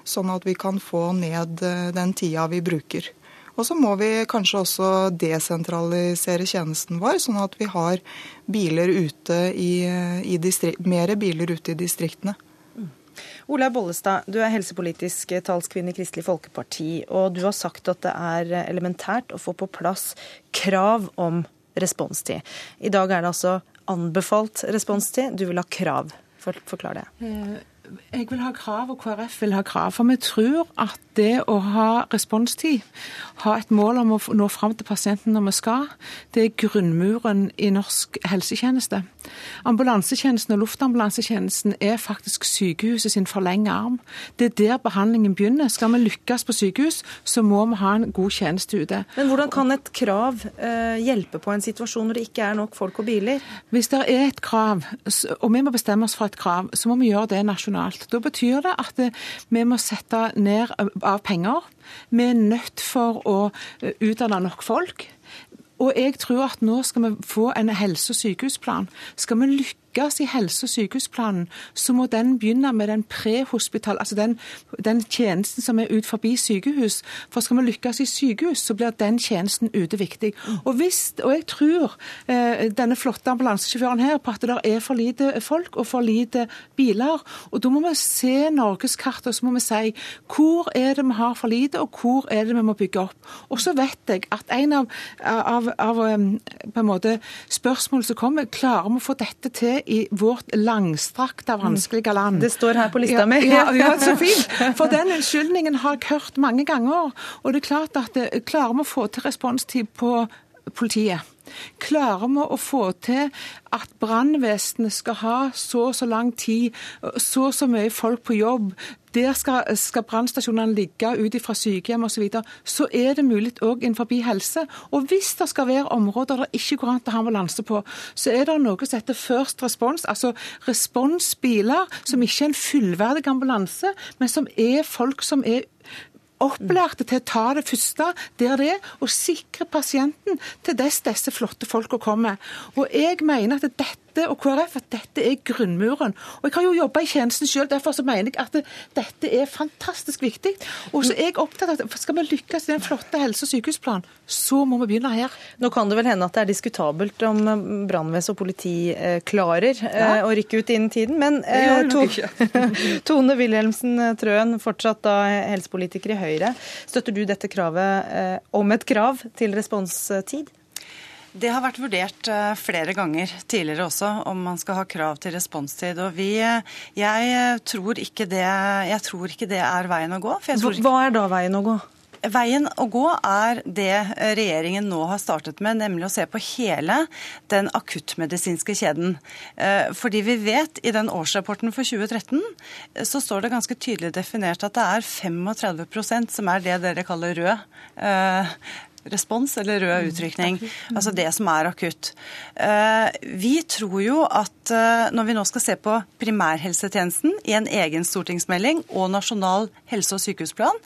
M: sånn at vi kan få ned eh, den tida vi bruker. Og så må vi kanskje også desentralisere tjenesten vår, sånn at vi har biler ute i, i mer biler ute i distriktene.
B: Olaug Bollestad, du er helsepolitisk talskvinne i Kristelig Folkeparti, og du har sagt at det er elementært å få på plass krav om responstid. I dag er det altså anbefalt responstid, du vil ha krav. Forklar det.
N: Jeg vil ha krav, og KrF vil ha krav. For vi tror at det å ha responstid, ha et mål om å nå fram til pasienten når vi skal, det er grunnmuren i norsk helsetjeneste. Ambulansetjenesten og luftambulansetjenesten er faktisk sykehuset sin forlengede arm. Det er der behandlingen begynner. Skal vi lykkes på sykehus, så må vi ha en god tjeneste ute.
B: Men hvordan kan et krav eh, hjelpe på en situasjon hvor det ikke er nok folk og biler?
N: Hvis det er et krav, og vi må bestemme oss for et krav, så må vi gjøre det nasjonalt. Da betyr det at vi må sette ned av penger. Vi er nødt for å eh, utdanne nok folk. Og jeg tror at nå skal vi få en helse- og sykehusplan. Skal vi lykkes lykkes i helse- og sykehusplanen, så må den begynne med den prehospital, altså den, den, tjenesten som er ut forbi sykehus. For skal vi lykkes i sykehus, så blir den tjenesten ute viktig. Og, hvis, og jeg tror eh, denne flotte ambulansesjåføren her på at det er for lite folk og for lite biler. Og da må vi se norgeskartet og så må vi si hvor er det vi har for lite, og hvor er det vi må bygge opp. Og så vet jeg at en av, av, av på en måte, spørsmål som kommer, klarer vi å få dette til i vårt langstrakte, vanskelige land.
B: Det står her på lista mi.
N: Ja, ja, så fint. For den unnskyldningen har jeg hørt mange ganger. Og det er klart at det, klarer vi å få til responstid på politiet Klarer vi å få til at brannvesenet skal ha så og så lang tid, så og så mye folk på jobb, der skal, skal brannstasjonene ligge ut fra sykehjem osv., så, videre, så er det mulig òg innenfor helse. Og hvis det skal være områder det ikke går an å ha ambulanse på, så er det noe som heter first response, altså responsbiler som ikke er en fullverdig ambulanse, men som er folk som er opplærte til å ta det første der det er, og sikre pasienten til dess disse flotte folka kommer. Og jeg mener at dette dette og KrF at dette er grunnmuren. Og Jeg har jo jobba i tjenesten sjøl, derfor så mener jeg at dette er fantastisk viktig. Og så er jeg opptatt av at skal vi lykkes i den flotte helse- og sykehusplanen, så må vi begynne her.
B: Nå kan det vel hende at det er diskutabelt om brannvesen og politi eh, klarer eh, ja. å rykke ut innen tiden, men eh, to, Tone Wilhelmsen Trøen, fortsatt da helsepolitiker i Høyre. Støtter du dette kravet om et krav til responstid?
L: Det har vært vurdert eh, flere ganger tidligere også om man skal ha krav til responstid. og vi, eh, jeg, eh, tror ikke det, jeg tror ikke det er veien å gå.
B: Hva er da veien å gå?
L: Veien å gå er det regjeringen nå har startet med, nemlig å se på hele den akuttmedisinske kjeden. Fordi vi vet i den årsrapporten for 2013 så står det ganske tydelig definert at det er 35% som er det dere kaller rød respons eller rød mm. utrykning. Altså det som er akutt. Eh, vi tror jo at eh, når vi nå skal se på primærhelsetjenesten i en egen stortingsmelding og nasjonal helse- og sykehusplan,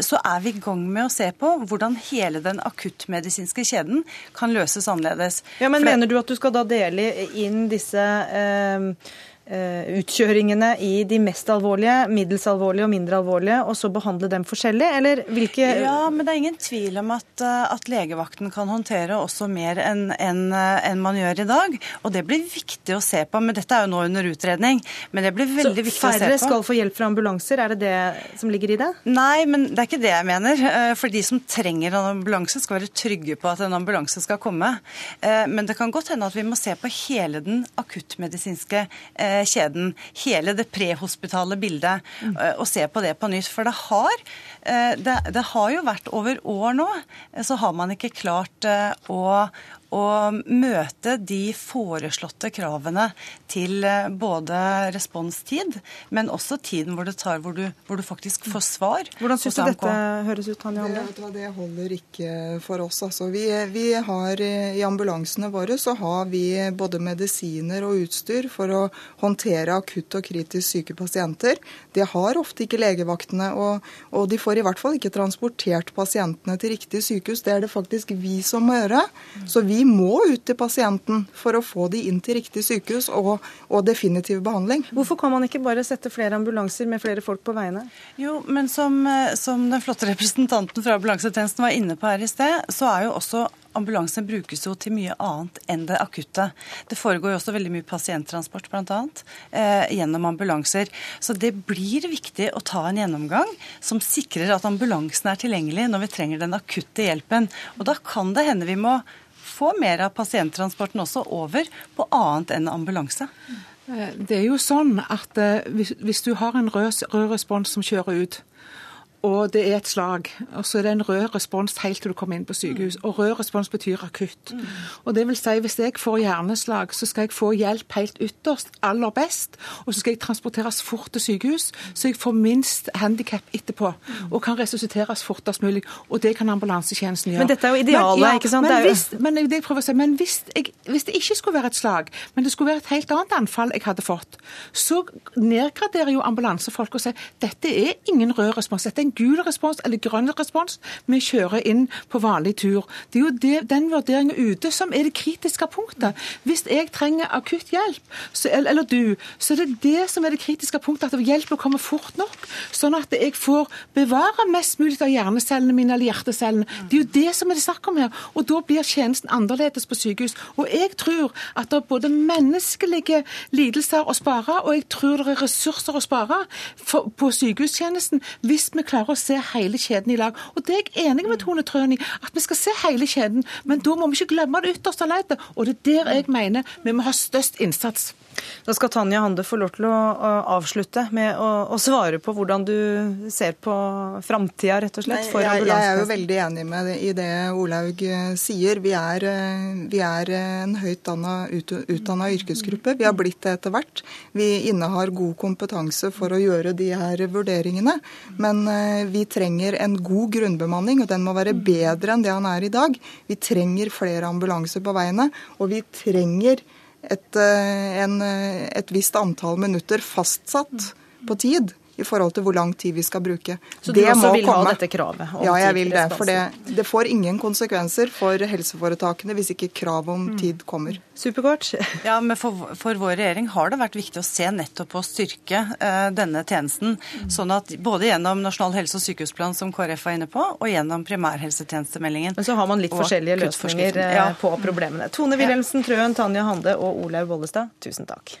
L: så er vi i gang med å se på hvordan hele den akuttmedisinske kjeden kan løses annerledes.
B: Ja, men Mener du at du skal da dele inn disse Eh, utkjøringene i de mest alvorlige, middels alvorlige og mindre alvorlige, og så behandle dem forskjellig, eller hvilke
L: Ja, men det er ingen tvil om at, eh, at legevakten kan håndtere også mer enn en, en eh, man gjør i dag. Og det blir viktig å se på. Men dette er jo nå under utredning. Men det blir veldig så viktig å se på.
B: Færre skal få hjelp fra ambulanser, er det det som ligger i det?
L: Nei, men det er ikke det jeg mener. For de som trenger en ambulanse, skal være trygge på at en ambulanse skal komme. Men det kan godt hende at vi må se på hele den akuttmedisinske kjeden, hele det prehospitale bildet, og se på det på nytt. For det har, eh, det, det har jo vært over år nå, så har man ikke klart eh, å å møte de foreslåtte kravene til eh, både responstid, men også tiden hvor det tar, hvor du, hvor du faktisk får svar.
B: Hvordan syns du dette høres ut, Tanja Hamre?
M: Det, det holder ikke for oss. Altså, vi, vi har eh, I ambulansene våre så har vi både medisiner og utstyr for å håndtere akutt og kritisk syke pasienter. Det har ofte ikke legevaktene, og, og de får i hvert fall ikke transportert pasientene til riktig sykehus. Det er det faktisk vi som må gjøre. Så vi må ut til pasienten for å få de inn til riktig sykehus og, og definitiv behandling.
B: Hvorfor kan man ikke bare sette flere ambulanser med flere folk på veiene?
L: Jo, men som, eh, som den flotte representanten fra ambulansetjenesten var inne på her i sted, så er jo også Ambulansen brukes jo til mye annet enn det akutte. Det foregår jo også veldig mye pasienttransport bl.a. Eh, gjennom ambulanser. Så det blir viktig å ta en gjennomgang som sikrer at ambulansen er tilgjengelig når vi trenger den akutte hjelpen. Og da kan det hende vi må få mer av pasienttransporten også over på annet enn ambulanse.
N: Eh, det er jo sånn at eh, hvis, hvis du har en rød, rød respons som kjører ut, og det er et slag. Og så er det en rød respons helt til du kommer inn på sykehus. Og rød respons betyr akutt. Og det vil si, hvis jeg får hjerneslag, så skal jeg få hjelp helt ytterst, aller best. Og så skal jeg transporteres fort til sykehus, så jeg får minst handikap etterpå. Og kan resusciteres fortest mulig. Og det kan ambulansetjenesten gjøre.
B: Men dette er jo idealet,
N: ja,
B: ikke sant?
N: Men, hvis, men, det jeg prøver å si, men hvis, jeg, hvis det ikke skulle være et slag, men det skulle være et helt annet anfall jeg hadde fått, så nedgraderer jo ambulansefolk og sier dette er ingen rød respons. dette er en gul respons eller grønn respons. Vi kjører inn på vanlig tur. Det er jo det, den vurderingen ute som er det kritiske punktet. Hvis jeg trenger akutt hjelp, så, eller du, så er det det som er det kritiske punktet. At hjelpen kommer fort nok, sånn at jeg får bevare mest mulig av hjernecellene mine eller hjertecellene. Det er jo det som er det snakk om her. Og da blir tjenesten annerledes på sykehus. Og jeg tror at det er både menneskelige lidelser å spare, og jeg tror det er ressurser å spare for, på sykehustjenesten hvis vi klarer å se hele kjeden i lag. Og det er jeg enig med Tone Trøen i, at vi skal se hele kjeden. Men da må vi ikke glemme det ytterste leddet. Og det er der jeg mener vi må ha størst innsats.
B: Da skal Tanja Hande få lov til å avslutte med å, å svare på hvordan du ser på framtida, rett og slett, for
M: jeg, jeg er jo veldig enig med det, i det Olaug eh, sier. Vi er, eh, vi er en høyt ut, utdanna yrkesgruppe. Vi har blitt det etter hvert. Vi innehar god kompetanse for å gjøre de her vurderingene. Men eh, vi trenger en god grunnbemanning, og den må være bedre enn det han er i dag. Vi trenger flere ambulanser på veiene, og vi trenger et, eh, en, eh, et visst antall minutter fastsatt på tid i forhold til hvor lang tid vi skal bruke.
B: Så du det også vil komme. ha dette kravet?
M: ja, jeg vil det. For det, det, får ingen konsekvenser for helseforetakene hvis ikke kravet om mm. tid kommer.
B: Superkort.
L: Ja, men for, for, vår regjering har det vært viktig å se nettopp på å styrke uh, denne tjenesten. Mm. Sånn at både gjennom Nasjonal helse- og sykehusplan, som KrF var inne på, og gjennom primærhelsetjenestemeldingen.
B: Men så har man litt forskjellige løsninger eh, ja. på problemene. Tone Wilhelmsen Trøen, Tanja Hande og Olaug Bollestad, tusen takk.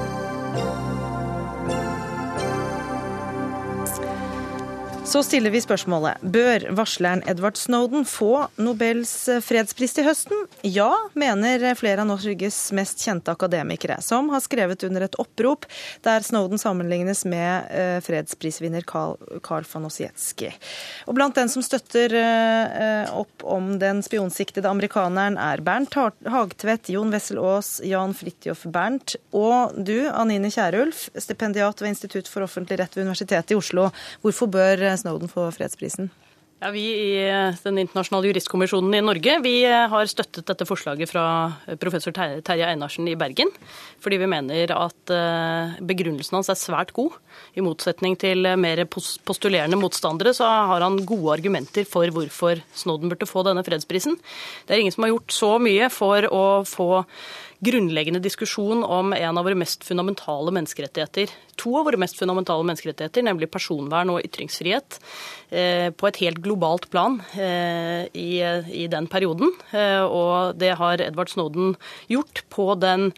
B: Så stiller vi spørsmålet bør varsleren Edward Snowden få Nobels fredspris til høsten? Ja, mener flere av Norges mest kjente akademikere, som har skrevet under et opprop der Snowden sammenlignes med eh, fredsprisvinner Carl, Carl von Ossietzky. Og blant den som støtter eh, opp om den spionsiktede amerikaneren, er Bernt Hagtvedt, Jon Wessel Aas, Jan Fridtjof Bernt og du, Anine Kierulf, stipendiat ved Institutt for offentlig rett ved Universitetet i Oslo. Hvorfor bør Snowden få fredsprisen?
O: Ja, Vi i Den internasjonale juristkommisjonen i Norge vi har støttet dette forslaget fra professor Terje Einarsen i Bergen. Fordi vi mener at eh, begrunnelsen hans er svært god. I motsetning til mer postulerende motstandere så har han gode argumenter for hvorfor Snowden burde få denne fredsprisen. Det er ingen som har gjort så mye for å få grunnleggende diskusjon om en av våre mest fundamentale menneskerettigheter. To av våre mest fundamentale menneskerettigheter, nemlig personvern og ytringsfrihet, eh, på et helt globalt plan eh, i, den perioden. Eh, og det har Edvard Snowden gjort på den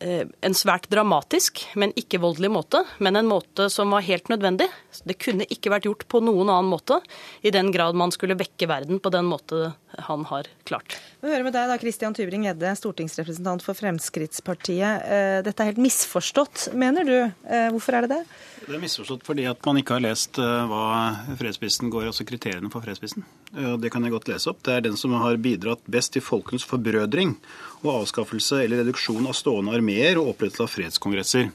O: en svært dramatisk, men ikke voldelig måte, men en måte som var helt nødvendig. Det kunne ikke vært gjort på noen annen måte, i den grad man skulle vekke verden på den måte han har klart.
B: Vi hører med deg da, Christian Tybring-Gjedde, stortingsrepresentant for Fremskrittspartiet. Eh, dette er helt misforstått, mener du. Eh, hvorfor er det det?
P: Det er misforstått fordi at man ikke har lest hva fredsprisen går, altså kriteriene for fredsprisen. Det kan jeg godt lese opp. Det er den som har bidratt best til folkens forbrødring og avskaffelse eller reduksjon av stående armeer og opprettelse av fredskongresser.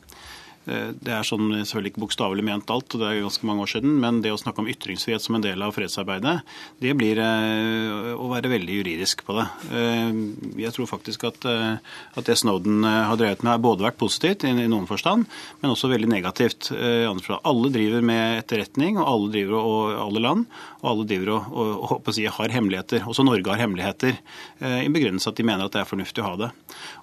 P: Eh, det er sånn selvfølgelig ikke bokstavelig ment alt, og det er ganske mange år siden, men det å snakke om ytringsfrihet som en del av fredsarbeidet, det blir eh, å være veldig juridisk på det. Eh, jeg tror faktisk at, at det Snowden har drevet med, har både vært positivt i, noen forstand, men også veldig negativt. Alle driver med etterretning, og alle driver og alle land, og alle driver og, og, og si, har hemmeligheter. Også Norge har hemmeligheter, i begrunnelse at de mener at det er fornuftig å ha det.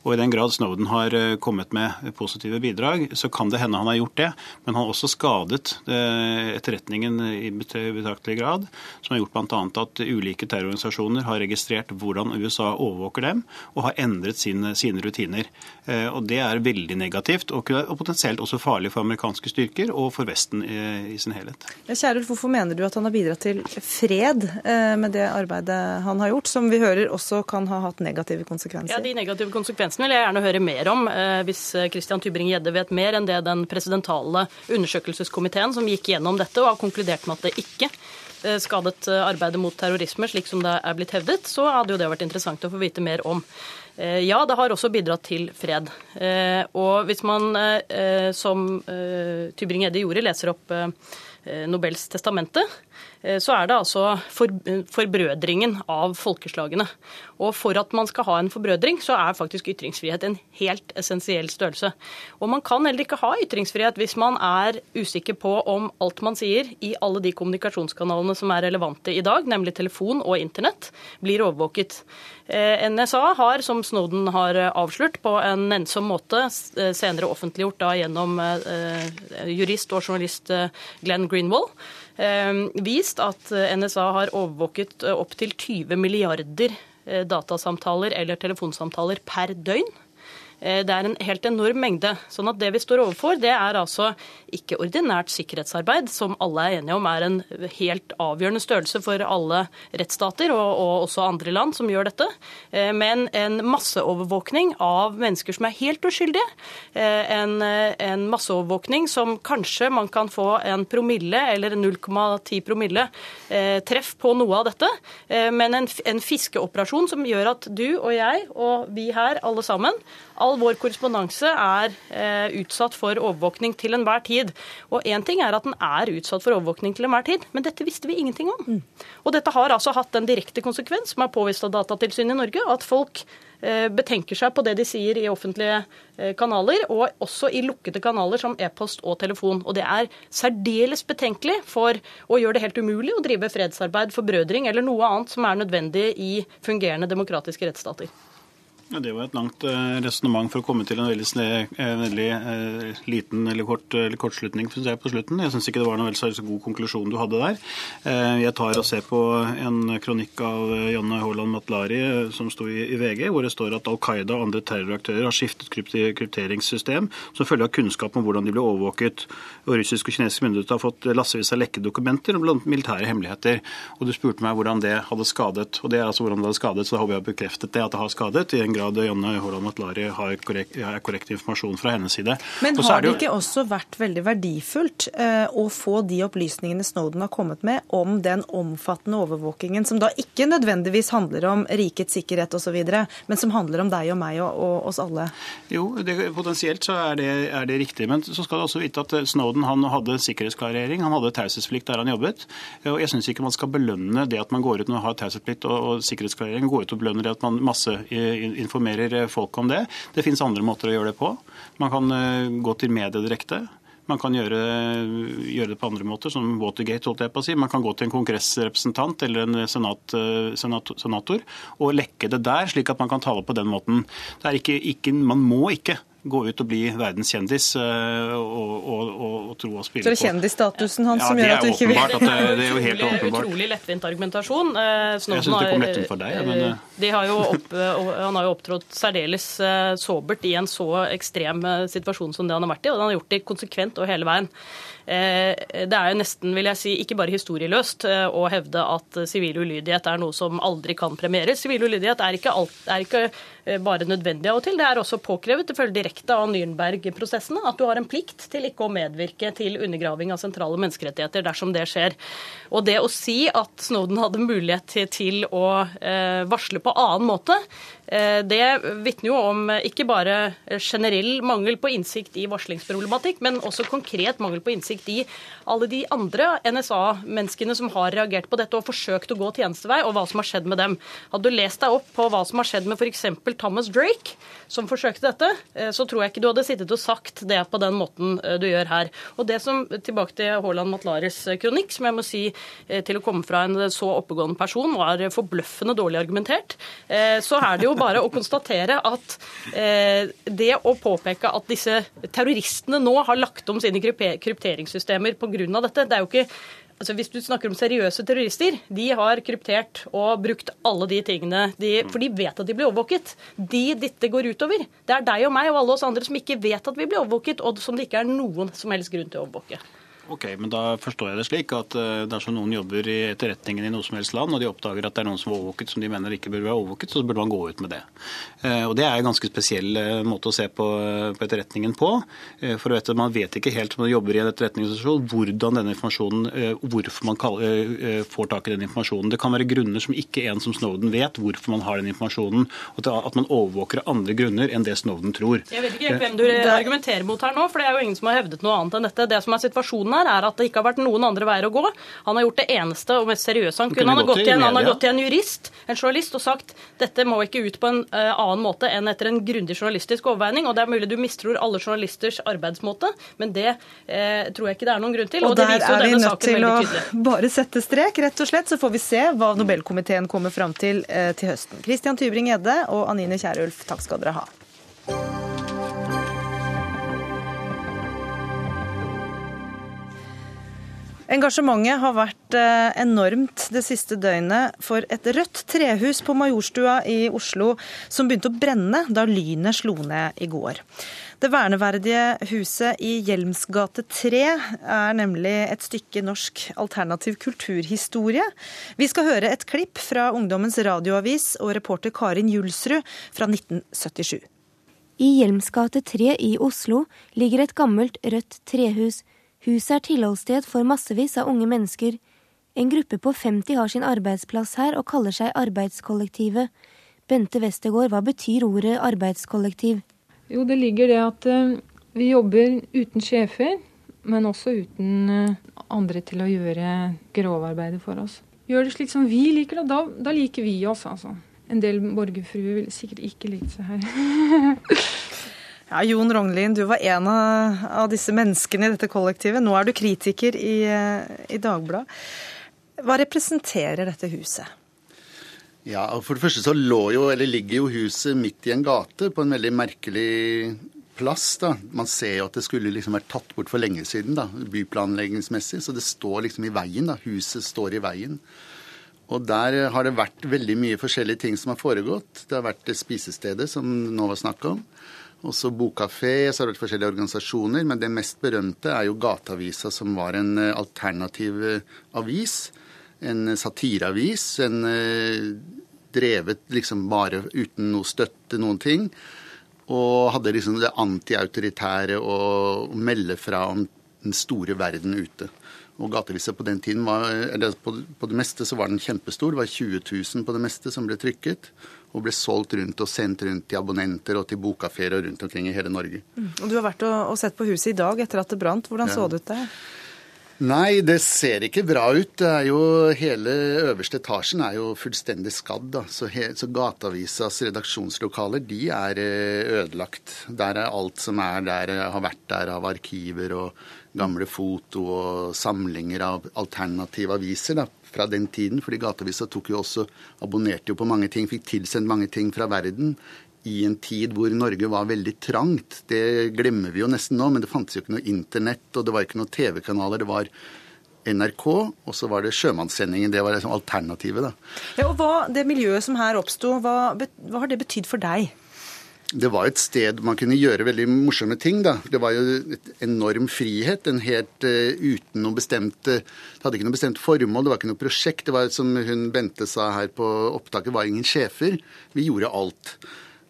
P: Og i den grad Snowden har kommet med positive bidrag, så kan det hende han har gjort det, men han har også skadet eh, etterretningen i betraktelig grad, som har gjort bl.a. at ulike terrororganisasjoner har registrert hvordan USA overvåker dem, og har endret sine, sine rutiner. Eh, og Det er veldig negativt, og, potensielt også farlig for amerikanske styrker og for Vesten i, i sin helhet.
B: Kjærulf, hvorfor mener du at han har bidratt til fred eh, med det arbeidet han har gjort, som vi hører også kan ha hatt negative konsekvenser?
O: Ja, De negative konsekvensene vil jeg gjerne høre mer om, hvis Christian Tybring-Gjedde vet mer enn det den presidentale undersøkelseskomiteen som gikk gjennom dette og har konkludert med at det ikke eh, skadet eh, arbeidet mot terrorisme, slik som det er blitt hevdet, så hadde jo det vært interessant å få vite mer om. Eh, ja, det har også bidratt til fred. Og hvis man, som Tybring-Edde gjorde, leser opp Nobels testamente, så er det altså for, forbrødringen av folkeslagene. Og for at man skal ha en forbrødring, så er faktisk ytringsfrihet en helt essensiell størrelse. Og man kan heller ikke ha ytringsfrihet hvis man er usikker på om alt man sier i alle de kommunikasjonskanalene som er relevante i dag, nemlig telefon og internett, blir overvåket. Eh, NSA har, som Snowden har avslørt, på en nennsom måte eh, senere offentliggjort da gjennom jurist og journalist Glenn Greenwald, vist at eh, NSA har overvåket eh, opptil 20 milliarder eh, datasamtaler eller telefonsamtaler per døgn. Eh, det er en helt enorm mengde. sånn at det vi står overfor, det er altså ikke ordinært sikkerhetsarbeid, som alle er enige om er en helt avgjørende størrelse for alle rettsstater og, og også andre land som gjør dette, eh, men en masseovervåkning av mennesker som er helt uskyldige. Eh, en, en masseovervåkning som kanskje man kan få en promille eller 0,10 promille treff på noe av dette, men en, en fiskeoperasjon som gjør at du og jeg og vi her alle sammen All vår korrespondanse er eh, utsatt for overvåkning til enhver tid. Og én ting er at den er utsatt for overvåkning til enhver tid, men dette visste vi ingenting om. Mm. Og dette har altså hatt en direkte konsekvens, som er påvist av Datatilsynet i Norge, at folk eh, betenker seg på det de sier i offentlige eh, kanaler, og også i lukkede kanaler som e-post og telefon. Og det er særdeles betenkelig for å gjøre det helt umulig å drive fredsarbeid, forbrødring eller noe annet som er nødvendig i fungerende demokratiske rettsstater.
P: Det var et langt uh, resonnement for å komme til en veldig, uh, veldig uh, liten eller, kort, eller kortslutning jeg, på slutten. Jeg syns ikke det var noen veldig god konklusjon du hadde der. Uh, jeg tar og ser på en kronikk av Janne Haaland Matlari som sto i, VG, hvor det står at Al Qaida og andre terroraktører har skiftet krypteringssystem som følge av kunnskap om hvordan de ble overvåket. Og russiske og kinesiske myndigheter har fått lassevis av lekkede dokumenter om blant militære hemmeligheter. Og du spurte meg hvordan det hadde skadet. Og det er altså hvordan det hadde skadet, så da håper jeg har bekreftet det at det har skadet. i en grad grad Janne Haaland Matlari har korrekt, har korrekt, informasjon fra hennes side.
B: Men har det, jo... ikke også vært veldig verdifullt eh, å få de opplysningene Snowden har kommet med om den omfattende overvåkingen, som da ikke nødvendigvis handler om rikets sikkerhet osv., men som handler om deg og meg og, og oss alle?
P: Jo, det, potensielt så er det, er det, riktig. Men så skal du også vite at Snowden han hadde sikkerhetsklarering, han hadde taushetsplikt der han jobbet. og Jeg syns ikke man skal belønne det at man går ut og har taushetsplikt og, og sikkerhetsklarering, går ut og belønner det at man masse informerer folk om det. Det finnes andre måter å gjøre det på. Man kan eh, gå til media direkte. Man kan gjøre, gjøre, det på andre måter, som Watergate. holdt jeg på å si. Man kan gå til en kongressrepresentant eller en senat, eh, senat, senator og lekke det der, slik at man kan tale på den måten. Ikke, ikke, man må ikke gå ut og bli verdenskjendis og, og, og, og tro og spille
B: på Så det er kjendisstatusen hans
P: ja,
B: som gjør at du ikke vil
P: at det, det er jo helt
O: åpenbart. Utrolig lettvint argumentasjon.
P: Snowden jeg syns det kom lettvint for deg. Men...
O: De har jo opp, han har jo opptrådt særdeles sobert i en så ekstrem situasjon som det han har vært i, og han har gjort det konsekvent og hele veien. Eh, det er jo nesten, vil jeg si, ikke bare historieløst eh, å hevde at sivil ulydighet er noe som aldri kan premieres. Sivil ulydighet er ikke, alt, er ikke eh, bare nødvendig av og til, det er også påkrevet, ifølge direkte av Nürnberg-prosessene, at du har en plikt til ikke å medvirke til undergraving av sentrale menneskerettigheter dersom det skjer. Og det å si at Snowden hadde mulighet til å varsle på annen måte, det vitner jo om ikke bare generell mangel på innsikt i varslingsproblematikk, men også konkret mangel på innsikt i alle de andre NSA-menneskene som har reagert på dette og forsøkt å gå tjenestevei, og hva som har skjedd med dem. Hadde du lest deg opp på hva som har skjedd med f.eks. Thomas Drake, som forsøkte dette, eh, så tror jeg ikke du hadde sittet og sagt det på den måten eh, du gjør her. Og det som, Tilbake til Haaland Matlares eh, kronikk, som jeg må si til å komme fra en så oppegående person var forbløffende dårlig argumentert, så er det jo bare å konstatere at det å påpeke at disse terroristene nå har lagt om sine krypteringssystemer pga. dette. Det er jo ikke Altså, hvis du snakker om seriøse terrorister, de har kryptert og brukt alle de tingene, de, for de vet at de blir overvåket. De dette går utover. Det er deg og meg og alle oss andre som ikke vet at vi blir overvåket, og som det ikke er noen som helst grunn til å overvåke.
P: Ok, men Da forstår jeg det slik at uh, dersom noen jobber i etterretningen i noe som helst land, og de oppdager at det er noen som er overvåket som de mener ikke burde være overvåket, så burde man gå ut med det. Uh, og Det er en ganske spesiell uh, måte å se på, på etterretningen på. for vet, Man vet ikke helt om man jobber i en etterretningsorganisasjon hvordan denne informasjonen, hvorfor man kaller, får tak i den informasjonen. Det kan være grunner som ikke en som Snowden vet hvorfor man har den informasjonen, og at man overvåker av andre grunner enn det Snowden tror.
O: Jeg vet ikke hvem du argumenterer mot her nå, for det er jo ingen som har hevdet noe annet enn dette. Det som er situasjonen her, er at det ikke har vært noen andre veier å gå. Han har gjort det eneste og mest seriøse han kunne. Han har, gått til, en, han har gått til en jurist, en journalist, og sagt dette må ikke ut på en uh, annen måte enn etter en grundig journalistisk overveining. og Det er mulig du mistror alle journalisters arbeidsmåte, men det uh, tror jeg ikke det er noen grunn til.
B: Og, og der er vi nødt til å bare sette strek, rett og slett. Så får vi se hva Nobelkomiteen kommer fram til uh, til høsten. Christian Tybring-Gjedde og Anine Kierulf, takk skal dere ha. Engasjementet har vært eh, enormt det siste døgnet for et rødt trehus på Majorstua i Oslo som begynte å brenne da lynet slo ned i går. Det verneverdige huset i Hjelmsgate 3 er nemlig et stykke norsk alternativ kulturhistorie. Vi skal høre et klipp fra Ungdommens radioavis og reporter Karin Julsrud fra 1977.
Q: I Hjelmsgate 3 i Oslo ligger et gammelt rødt trehus Huset er tilholdssted for massevis av unge mennesker. En gruppe på 50 har sin arbeidsplass her og kaller seg Arbeidskollektivet. Bente Westergård, hva betyr ordet arbeidskollektiv?
R: Jo, det ligger det at uh, vi jobber uten sjefer, men også uten uh, andre til å gjøre grovarbeidet for oss. Gjør det slik som vi liker det, da, da liker vi oss, altså. En del borgerfruer ville sikkert ikke likt seg her.
B: Ja, Jon Rognlien, du var en av disse menneskene i dette kollektivet. Nå er du kritiker i, i Dagbladet. Hva representerer dette huset?
S: Ja, For det første så jo, ligger jo huset midt i en gate på en veldig merkelig plass. da. Man ser jo at det skulle liksom vært tatt bort for lenge siden, da, byplanleggingsmessig. Så det står liksom i veien. da. Huset står i veien. Og der har det vært veldig mye forskjellige ting som har foregått. Det har vært spisestedet som nå var snakk om. Også bokkafé, så har det vært forskjellige organisasjoner. Men det mest berømte er jo Gateavisa, som var en eh, alternativ eh, avis. En satireavis. En eh, drevet liksom bare uten noe støtte, noen ting. Og hadde liksom det antiautoritære å melde fra om den store verden ute. Og gatevisa på den tiden var, eller på, på det meste så var den kjempestor. Det var 20 000 på det meste som ble trykket og ble solgt rundt og sendt rundt til abonnenter og til bokkafeer rundt omkring i hele Norge.
B: Mm. Og Du har vært og, og, sett på huset i dag etter at det brant. Hvordan ja. så det ut der?
S: Nei, det ser ikke bra ut. Det er jo, hele øverste etasjen er jo fullstendig skadd. Da. Så, he, så Gateavisas redaksjonslokaler de er eh, ødelagt. Der er alt som er der, har vært der av arkiver og gamle foto og samlinger av alternative aviser. da fra den tiden. fordi Gateavisa tok jo også, abonnerte jo på mange ting, fikk tilsendt mange ting fra verden i en tid hvor Norge var veldig trangt. Det glemmer vi jo nesten nå, men det fantes jo ikke noe internett, og det var ikke noen TV-kanaler. Det var NRK, og så var det sjømannssendingen. Det var liksom alternativet, da.
B: Ja, og hva, Det miljøet som her oppsto, hva, hva har det betydd for deg?
S: Det var et sted man kunne gjøre veldig morsomme ting. da. Det var jo et enorm frihet. en helt uh, uten noe bestemt Det hadde ikke noe bestemt formål, det var ikke noe prosjekt. Det var som hun Bente sa her på opptaket, var ingen sjefer. Vi gjorde alt.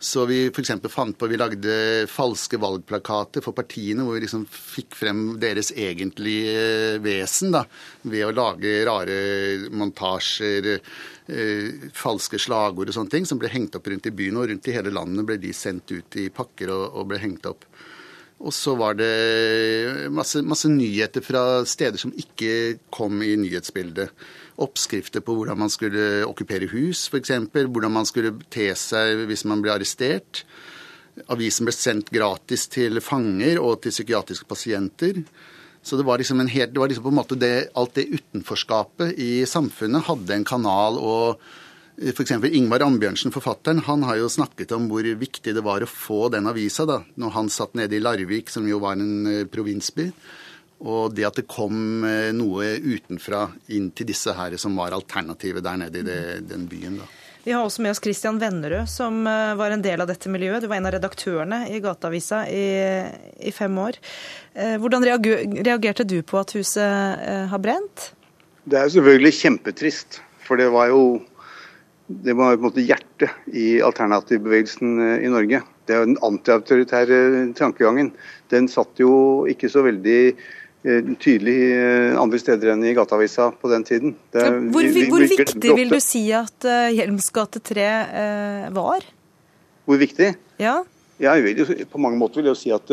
S: Så vi f.eks. fant på Vi lagde falske valgplakater for partiene, hvor vi liksom fikk frem deres egentlige vesen da, ved å lage rare montasjer, eh, falske slagord og sånne ting, som ble hengt opp rundt i byen. Og rundt i hele landet ble de sendt ut i pakker og, og ble hengt opp. Og så var det masse, masse nyheter fra steder som ikke kom i nyhetsbildet oppskrifter på hvordan man skulle okkupere hus, f.eks. Hvordan man skulle te seg hvis man ble arrestert. Avisen ble sendt gratis til fanger og til psykiatriske pasienter. Så det var liksom, helt, det var liksom på en måte det, alt det utenforskapet i samfunnet hadde en kanal. og F.eks. Ingvar Ambjørnsen, forfatteren, han har jo snakket om hvor viktig det var å få den avisa da når han satt nede i Larvik, som jo var en eh, provinsby. Og det at det kom eh, noe utenfra inn til disse her som var alternativet der nede i det, den byen. da.
B: Vi har også med oss Christian Vennerød, som eh, var en del av dette miljøet. Du var en av redaktørene i Gateavisa i, i fem år. Eh, hvordan reagerte du på at huset har brent?
T: Det er jo selvfølgelig kjempetrist. For det var jo det var på en måte hjertet i alternativbevegelsen i Norge. Det er Den antiautoritære tankegangen. Den satt jo ikke så veldig Eh, tydelig eh, andre steder enn i Gateavisa på den tiden.
B: Det, hvor, vi, hvor viktig vil du si at Hjelms gate 3 uh, var?
T: Hvor viktig?
B: Ja.
T: ja jo, på mange måter vil jeg jo si at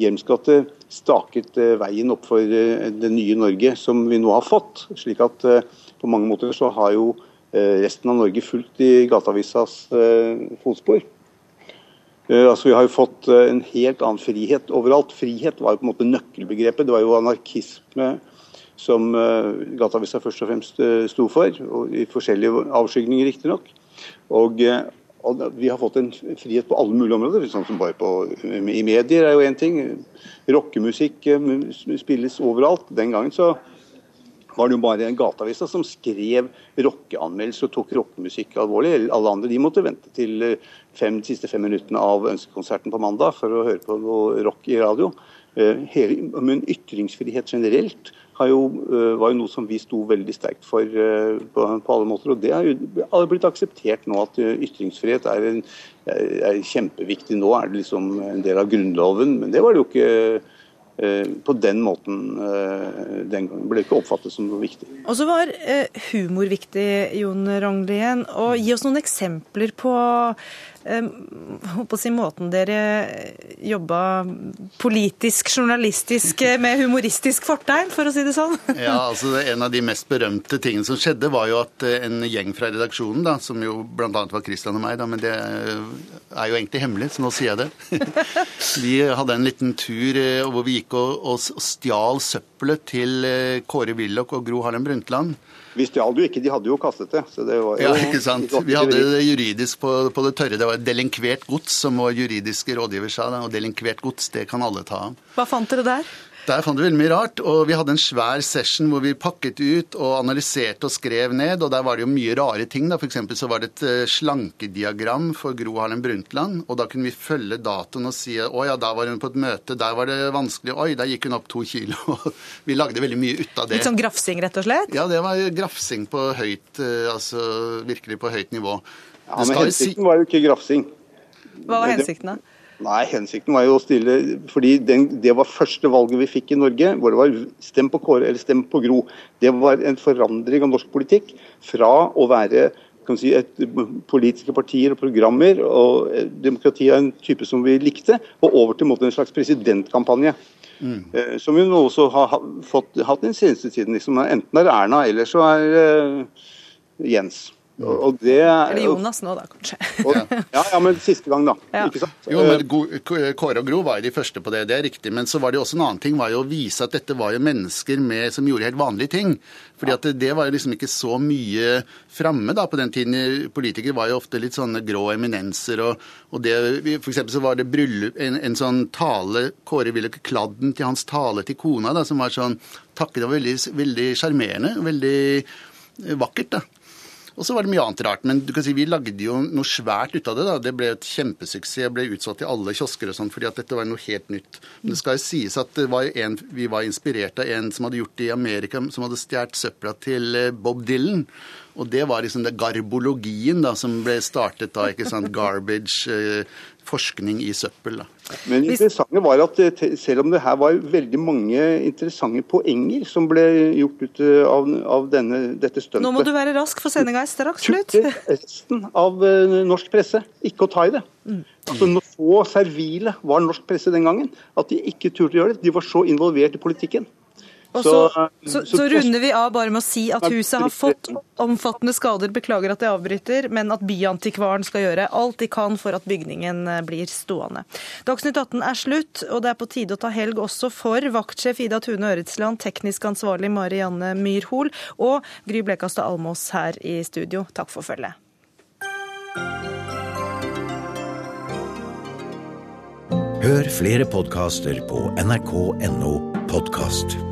T: Hjelms gate staket veien opp for det nye Norge som vi nå har fått. slik at på mange måter så har jo resten av Norge fulgt i Gateavisas fotspor. Eh, altså Vi har jo fått eh, en helt annen frihet overalt. Frihet var jo på en måte nøkkelbegrepet. Det var jo anarkisme som Gateavisa først og fremst sto for, i forskjellige avskygninger riktignok. Og, og vi har fått en frihet på alle mulige områder. sånn som bare på, I medier er jo én ting. Rockemusikk spilles overalt. Den gangen så var det jo bare Gateavisa som skrev rockeanmeldelser og tok rockemusikk alvorlig. Alle andre de måtte vente til eh, fem, de siste fem minuttene av ønskekonserten på mandag for å høre på noe rock i radio. Eh, hele, men ytringsfrihet generelt jo, eh, var jo noe som vi sto veldig sterkt for på, på alle måter. og Det har jo blitt akseptert nå at ytringsfrihet er, en, er, kjempeviktig. Nå er det liksom en del av Grunnloven, men det var det jo ikke på den måten eh, den gangen ble ikke oppfattet som noe viktig.
B: Og så var eh, humor viktig, Jon Rognlien. Og gi oss noen eksempler på på si måten dere jobba politisk, journalistisk med humoristisk fortegn, for å si det sånn?
S: ja, altså En av de mest berømte tingene som skjedde, var jo at en gjeng fra redaksjonen, da, som jo bl.a. var Christian og meg, da, men det er jo egentlig hemmelig, så nå sier jeg det. vi hadde en liten tur hvor vi gikk og, og stjal søppelet til Kåre Willoch og Gro Harlem Brundtland.
T: Vi stjal det jo ikke, de hadde jo kastet det.
S: det jo, ja, ikke sant. Vi hadde det juridisk på, på, det tørre. Det var delinkvert gods, som vår juridiske rådgiver sa. Og delinkvert gods, det kan alle ta av.
B: Hva fant dere der?
S: Der fant vi veldig mye rart. Og vi hadde en svær session hvor vi pakket ut og analyserte og skrev ned. Og der var det jo mye rare ting. da. F.eks. så var det et uh, slankediagram for Gro Harlem Brundtland. Og da kunne vi følge datoen og si å ja, da var hun på et møte, der var det vanskelig. Oi, der gikk hun opp to kilo. vi lagde veldig mye ut av det.
B: Litt sånn grafsing, rett og slett?
S: Ja, det var grafsing på høyt, uh, altså virkelig på høyt nivå.
T: Ja, Men hensikten var jo ikke grafsing.
B: Hva var hensikten, da?
T: Nei, hensikten var jo å stille fordi den, Det var første valget vi fikk i Norge, hvor det var stem på Kåre eller stem på Gro. Det var en forandring av norsk politikk fra å være kan si, et, politiske partier og programmer og demokrati av en type som vi likte, og over til en, slags presidentkampanje. Mm. Eh, som nå også har fått, hatt den seneste tiden. Liksom, enten er Erna, eller så er uh, Jens. Og det,
B: Eller Jonas nå, da, kanskje.
T: Og, ja, ja, men siste gang, da.
B: Ja.
T: Ikke sant?
S: Jo, men Kåre og Gro var jo de første på det, det er riktig. Men så var det jo også en annen ting, var jo å vise at dette var jo mennesker med, som gjorde helt vanlige ting. Fordi at det, det var jo liksom ikke så mye framme da på den tiden. Politikere var jo ofte litt sånne grå eminenser. Og, og det, for eksempel så var det bryllup, en, en sånn tale Kåre Willoch Kladden til hans tale til kona, da, som var sånn takket. Det var veldig sjarmerende. Veldig vakkert, da. Og så var det mye annet rart. Men du kan si vi lagde jo noe svært ut av det. da. Det ble et kjempesuksess. Jeg ble utsolgt i alle kiosker og sånn, fordi at dette var noe helt nytt. Men det skal jo sies at var en, vi var inspirert av en som hadde gjort det i Amerika, som hadde stjålet søpla til eh, Bob Dylan. Og det var liksom det garbologien da, som ble startet da, ikke sant, garbage, eh, forskning i søppel. da.
T: Men det interessante var at eh, selv om det her var veldig mange interessante poenger som ble gjort ut eh, av, av denne, dette stuntet
B: Nå må du være rask, for sendinga er straks slutt.
T: resten av norsk presse ikke å ta i det. Altså, så servile var norsk presse den gangen at de ikke turte å gjøre det. De var så involvert i politikken.
B: Og så,
T: eh,
B: så, så runder vi av bare med å si at huset har fått omfattende skader. Beklager at jeg avbryter, men at Byantikvaren skal gjøre alt de kan for at bygningen eh, blir stående. Dagsnytt 18 er slutt, og det er på tide å ta helg også for vaktsjef Ida Tune Øretsland, teknisk ansvarlig Marianne Myrhol og Gry Blekastad Almås her i studio. Takk for følget.
U: Hør flere podkaster på nrk.no podkast.